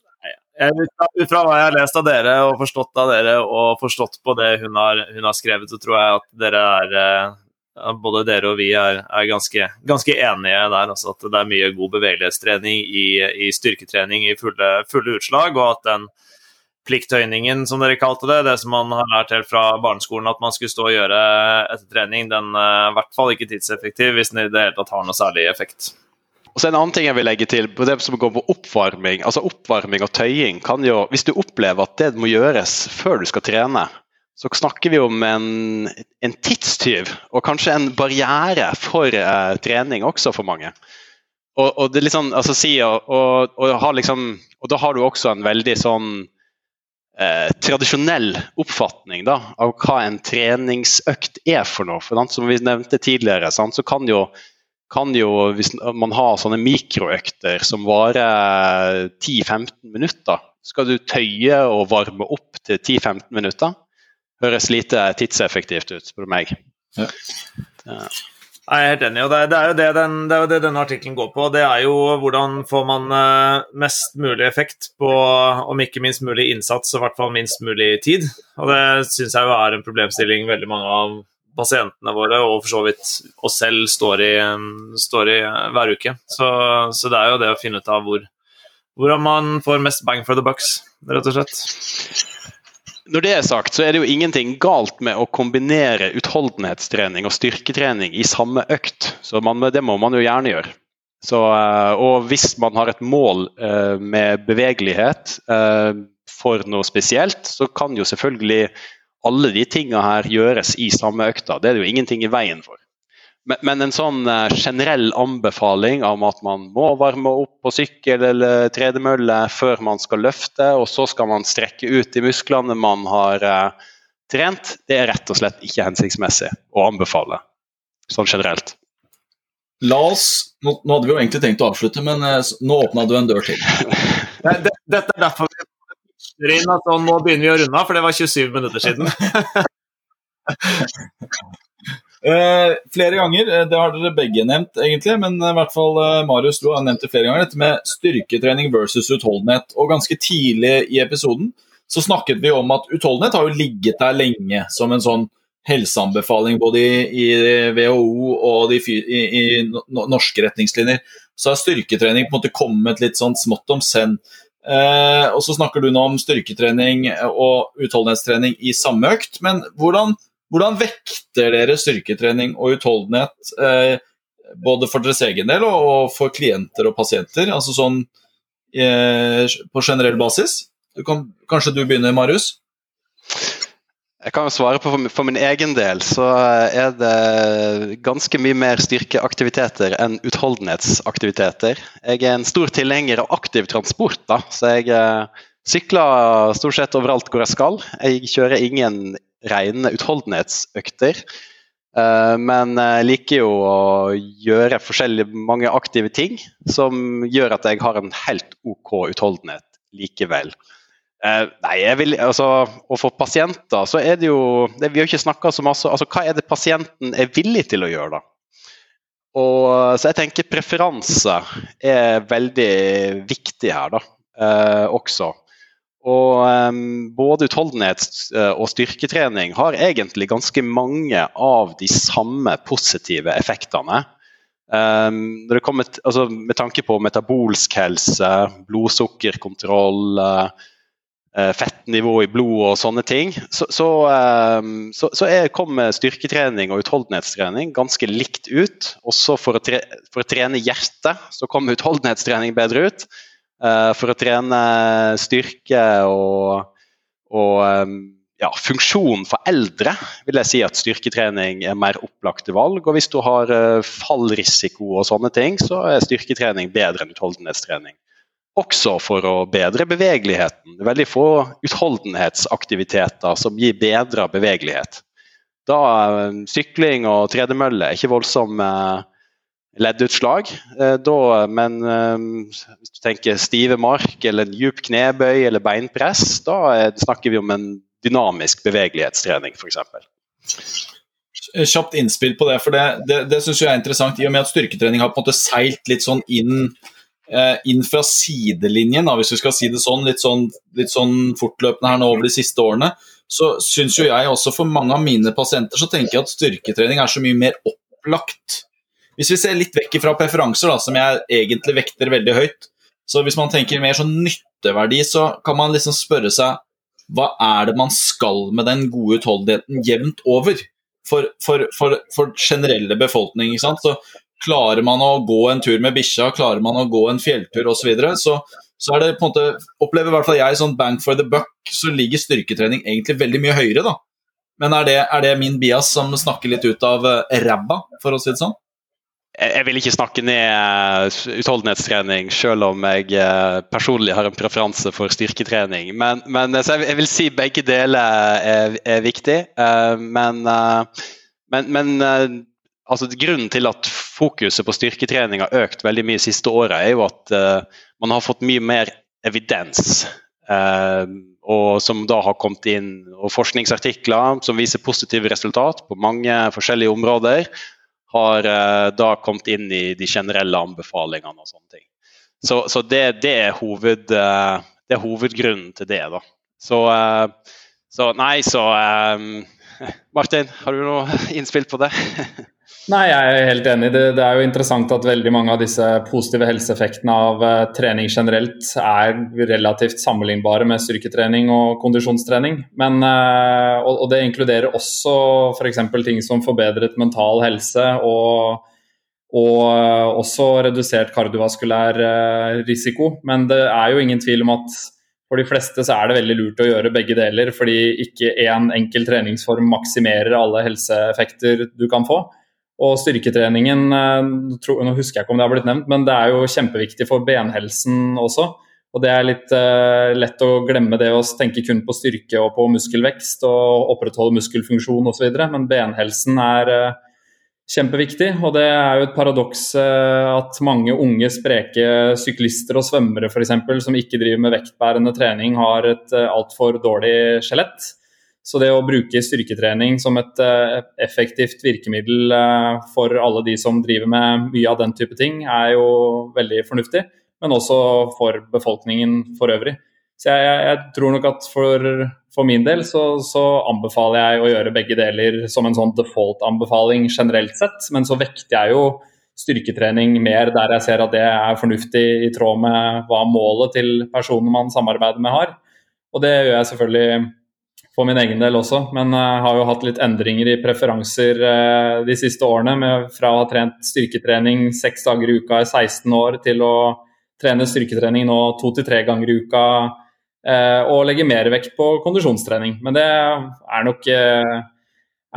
Ut fra hva jeg har lest av dere og forstått av dere og forstått på det hun har, hun har skrevet, så tror jeg at dere er eh, både dere og vi er, er ganske, ganske, enige der. Altså at det er mye god bevegelighetstrening i, i styrketrening i fulle, fulle, utslag, og at den plikthøyningen, som dere kalte det, det som man har lært helt fra barneskolen at man skulle stå og gjøre etter trening, den er i hvert fall ikke tidseffektiv hvis den i det hele tatt har noe særlig effekt. Og så En annen ting jeg vil legge til, på det som går på oppvarming. altså Oppvarming og tøying kan jo Hvis du opplever at det må gjøres før du skal trene, så snakker vi om en, en tidstyv og kanskje en barriere for eh, trening også for mange. Og, og, sånn, altså si, og, liksom, og da har du også en veldig sånn eh, tradisjonell oppfatning da, av hva en treningsøkt er for noe. For Som vi nevnte tidligere, sant, så kan jo kan jo, hvis man har sånne mikroøkter som varer 10-15 minutter, skal du tøye og varme opp til 10-15 minutter. Høres lite tidseffektivt ut, spør du meg. Ja. Jeg er helt enig, og det er, det er, jo, det den, det er jo det denne artikkelen går på. Det er jo hvordan får man eh, mest mulig effekt på, om ikke minst mulig innsats, så i hvert fall minst mulig tid. Og det syns jeg jo er en problemstilling veldig mange av pasientene våre og for så vidt oss selv står i, står i hver uke. Så, så, det er jo det å finne ut av hvor, hvordan man får mest bang for the bucks, rett og slett. Når det er sagt, så er det jo ingenting galt med å kombinere utholdenhetstrening og styrketrening i samme økt. Så man, det må man jo gjerne gjøre. Så, eh, og hvis man har et mål eh, med bevegelighet eh, for noe spesielt, så kan jo selvfølgelig alle de tinga her gjøres i samme økta. Det er det jo ingenting i veien for. Men, men en sånn uh, generell anbefaling om at man må varme opp på sykkel eller tredemølle før man skal løfte, og så skal man strekke ut de musklene man har uh, trent, det er rett og slett ikke hensiktsmessig å anbefale. Sånn generelt. La oss, nå, nå hadde vi jo egentlig tenkt å avslutte, men uh, nå åpna du en dør til. Dette er derfor vi inn at nå begynner vi å runde av, for det var 27 minutter siden. Uh, flere ganger, det har dere begge nevnt, egentlig, men i hvert fall uh, Marius Lo har nevnt det flere ganger, dette med styrketrening versus utholdenhet. Og ganske tidlig i episoden så snakket vi om at utholdenhet har jo ligget der lenge som en sånn helseanbefaling både i, i WHO og de, i, i, norske retningslinjer. Så har styrketrening på en måte kommet litt sånn smått om senn. Uh, og så snakker du nå om styrketrening og utholdenhetstrening i samme økt, men hvordan hvordan vekter dere styrketrening og utholdenhet eh, både for deres egen del og for klienter og pasienter, altså sånn eh, på generell basis? Du kan, kanskje du begynner, Marius? Jeg kan jo svare på for min egen del, så er det ganske mye mer styrkeaktiviteter enn utholdenhetsaktiviteter. Jeg er en stor tilhenger av aktiv transport, da, så jeg eh, sykler stort sett overalt hvor jeg skal. Jeg kjører ingen rene utholdenhetsøkter. Eh, men jeg liker jo å gjøre forskjellige mange aktive ting som gjør at jeg har en helt OK utholdenhet likevel. Eh, nei, jeg vil, altså, Og for pasienter så er det jo det, Vi har ikke snakka så masse altså Hva er det pasienten er villig til å gjøre, da? Og, så jeg tenker preferanse er veldig viktig her, da. Eh, også. Og um, Både utholdenhet eh, og styrketrening har egentlig ganske mange av de samme positive effektene. Um, kommer, altså, med tanke på metabolsk helse, blodsukkerkontroll, uh, fettnivå i blodet og sånne ting, så, så, um, så, så er, kommer styrketrening og utholdenhetstrening ganske likt ut. Også for å, tre, for å trene hjertet så kommer utholdenhetstrening bedre ut. Eh, for å trene styrke og, og eh, ja, funksjon for eldre vil jeg si at styrketrening er mer opplagte valg. Og hvis du har eh, fallrisiko og sånne ting, så er styrketrening bedre enn utholdenhetstrening. Også for å bedre bevegeligheten. Det er veldig få utholdenhetsaktiviteter som gir bedra bevegelighet. Da Sykling og tredemølle er ikke voldsomt leddutslag. Eh, da, men eh, hvis du tenker stive mark eller en djup knebøy eller beinpress, da snakker vi om en dynamisk bevegelighetstrening f.eks. Kjapt innspill på det, for det, det, det syns jeg er interessant. I og med at styrketrening har på en måte seilt litt sånn inn, eh, inn fra sidelinjen, hvis vi skal si det sånn, litt sånn, litt sånn fortløpende her nå over de siste årene, så syns jo jeg også for mange av mine pasienter så tenker jeg at styrketrening er så mye mer opplagt hvis vi ser litt vekk fra preferanser, da, som jeg egentlig vekter veldig høyt, så hvis man tenker mer sånn nytteverdi, så kan man liksom spørre seg hva er det man skal med den gode utholdenheten jevnt over for, for, for, for generelle befolkning? ikke sant? Så Klarer man å gå en tur med bikkja, klarer man å gå en fjelltur osv., så, videre, så så er det på en måte, opplever i hvert fall jeg sånn bang for the buck, så ligger styrketrening egentlig veldig mye høyere, da. Men er det, er det min bias som snakker litt ut av eh, ræva, for å si det sånn? Jeg vil ikke snakke ned eh, utholdenhetstrening, selv om jeg eh, personlig har en preferanse for styrketrening. Men, men jeg vil si begge deler er, er viktig. Eh, men, men, men altså, grunnen til at fokuset på styrketrening har økt veldig mye siste året, er jo at man har fått mye mer evidens. og som da har kommet inn og forskningsartikler som viser positive resultat på mange forskjellige områder har uh, da kommet inn i de generelle anbefalingene og sånne ting. Så, så det, det, er hoved, uh, det, er hovedgrunnen til det, da. Så, uh, så nei, så Martin, har du noe innspill på det? Nei, jeg er helt enig. Det, det, er jo interessant at veldig mange av disse positive helseeffektene av uh, trening generelt er relativt sammenlignbare med styrketrening og kondisjonstrening. Men, uh, og, og, det inkluderer også f.eks. ting som forbedret mental helse og, og uh, også redusert kardiovaskulær risiko. Men det er jo ingen tvil om at for de fleste så er det veldig lurt å gjøre begge deler, fordi ikke én enkel treningsform maksimerer alle helseeffekter du kan få. Og styrketreningen, eh, nå husker jeg ikke om det har blitt nevnt, men det er jo kjempeviktig for benhelsen også. Og det er litt uh, lett å glemme det å tenke kun på styrke og på muskelvekst og opprettholde muskelfunksjon osv. Men benhelsen er uh, kjempeviktig. Og det er jo et paradoks uh, at mange unge, spreke syklister og svømmere f.eks. som ikke driver med vektbærende trening, har et altfor dårlig skjelett. Så det å bruke styrketrening som et uh, effektivt virkemiddel uh, for alle de som driver med mye av den type ting, er jo veldig fornuftig. Men også for befolkningen for øvrig. Så jeg, jeg tror nok at for, for min del så, så, anbefaler jeg å gjøre begge deler som en sånn default-anbefaling generelt sett. Men så vekter jeg jo styrketrening mer der jeg ser at det er fornuftig i tråd med hva målet til personen man samarbeider med har. Og det gjør jeg selvfølgelig for min egen del også, men jeg har jo hatt litt endringer i preferanser eh, de siste årene. Med, fra å ha trent styrketrening seks dager i uka i 16 år til å trene styrketrening nå to til tre ganger i uka eh, og legge mer vekt på kondisjonstrening. Men det er nok, eh,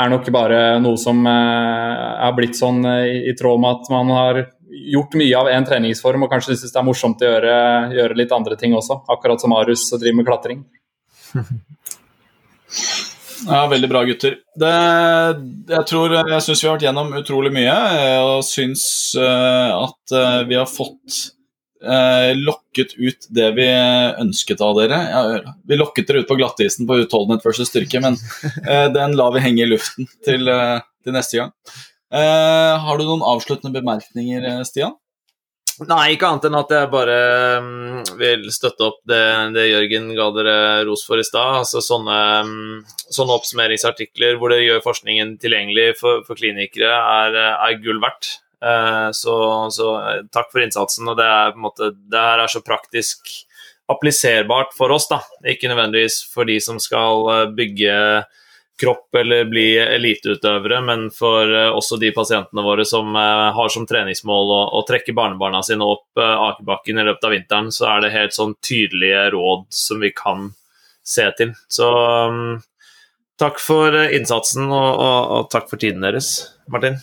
er nok bare noe som er blitt sånn i, tråd med at man har gjort mye av én treningsform og kanskje syns det er morsomt å gjøre, gjøre, litt andre ting også. Akkurat som Arus driver med klatring. Ja, Veldig bra, gutter. Det, jeg tror, jeg syns vi har vært gjennom utrolig mye. Og syns uh, at uh, vi har fått uh, lokket ut det vi ønsket av dere. Ja, vi lokket dere ut på glattisen på utholdenhet versus styrke, men den lar vi henge i luften til, til neste gang. har du noen avsluttende bemerkninger, Stian? Nei, ikke annet enn at jeg bare um, vil støtte opp det, det, Jørgen ga dere ros for i stad. Altså sånne, um, sånne, oppsummeringsartikler hvor dere gjør forskningen tilgjengelig for, for klinikere, er, er, gull verdt. Uh, så, så, eh, takk for innsatsen. og Det, er, måte, det her er så praktisk appliserbart for oss, da. Ikke nødvendigvis for de som skal eh, bygge kropp eller bli eliteutøvere, men for uh, også de pasientene våre som uh, har som treningsmål å, å trekke barnebarna sine opp uh, akebakken i løpet av vinteren, så er det helt sånn tydelige råd som vi kan se til. Så um, takk for innsatsen, og, og, og takk for tiden deres, Martin.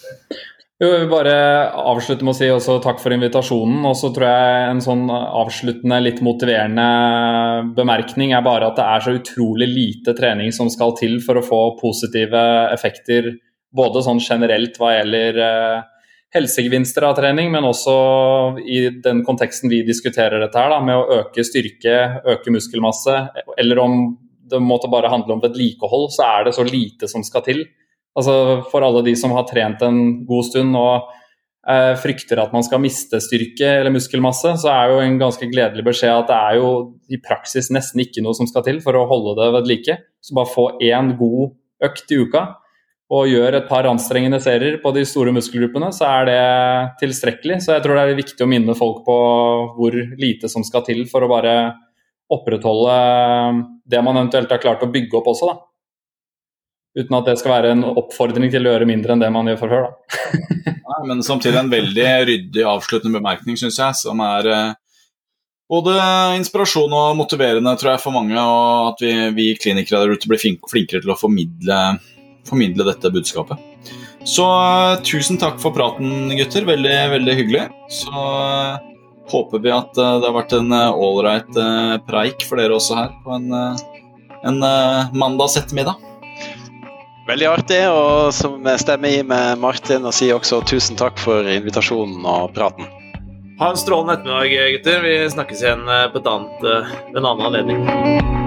Jeg vil bare avslutte med å si også takk for invitasjonen. Og så tror jeg en sånn avsluttende, litt motiverende bemerkning er bare at det er så utrolig lite trening som skal til for å få positive effekter, både sånn generelt hva gjelder eh, helsegevinster av trening, men også i den konteksten vi diskuterer dette her, da, med å øke styrke, øke muskelmasse, eller om det måtte bare handle om vedlikehold, så er det så lite som skal til. Altså For alle de som har trent en god stund og eh, frykter at man skal miste styrke eller muskelmasse, så er jo en ganske gledelig beskjed at det er jo i praksis nesten ikke noe som skal til for å holde det ved like. Så bare få én god økt i uka og gjør et par anstrengende serier på de store muskelgruppene, så er det tilstrekkelig. Så jeg tror det er viktig å minne folk på hvor lite som skal til for å bare opprettholde det man eventuelt har klart å bygge opp også. da. Uten at det skal være en oppfordring til å gjøre mindre enn det man gjør fra før. Nei, men samtidig en veldig ryddig avsluttende bemerkning, syns jeg, som er eh, både inspirasjon og motiverende tror jeg, for mange, og at vi, vi klinikere der ute blir flinkere til å formidle, formidle dette budskapet. Så uh, tusen takk for praten, gutter. Veldig, veldig hyggelig. Så uh, håper vi at det har vært en ålreit preik for dere også her på en, en mandags ettermiddag. Veldig artig, og som stemmer i med Martin, og sier også tusen takk for invitasjonen og praten. Ha en strålende ettermiddag, gutter. Vi snakkes igjen på et annet, en annen anledning.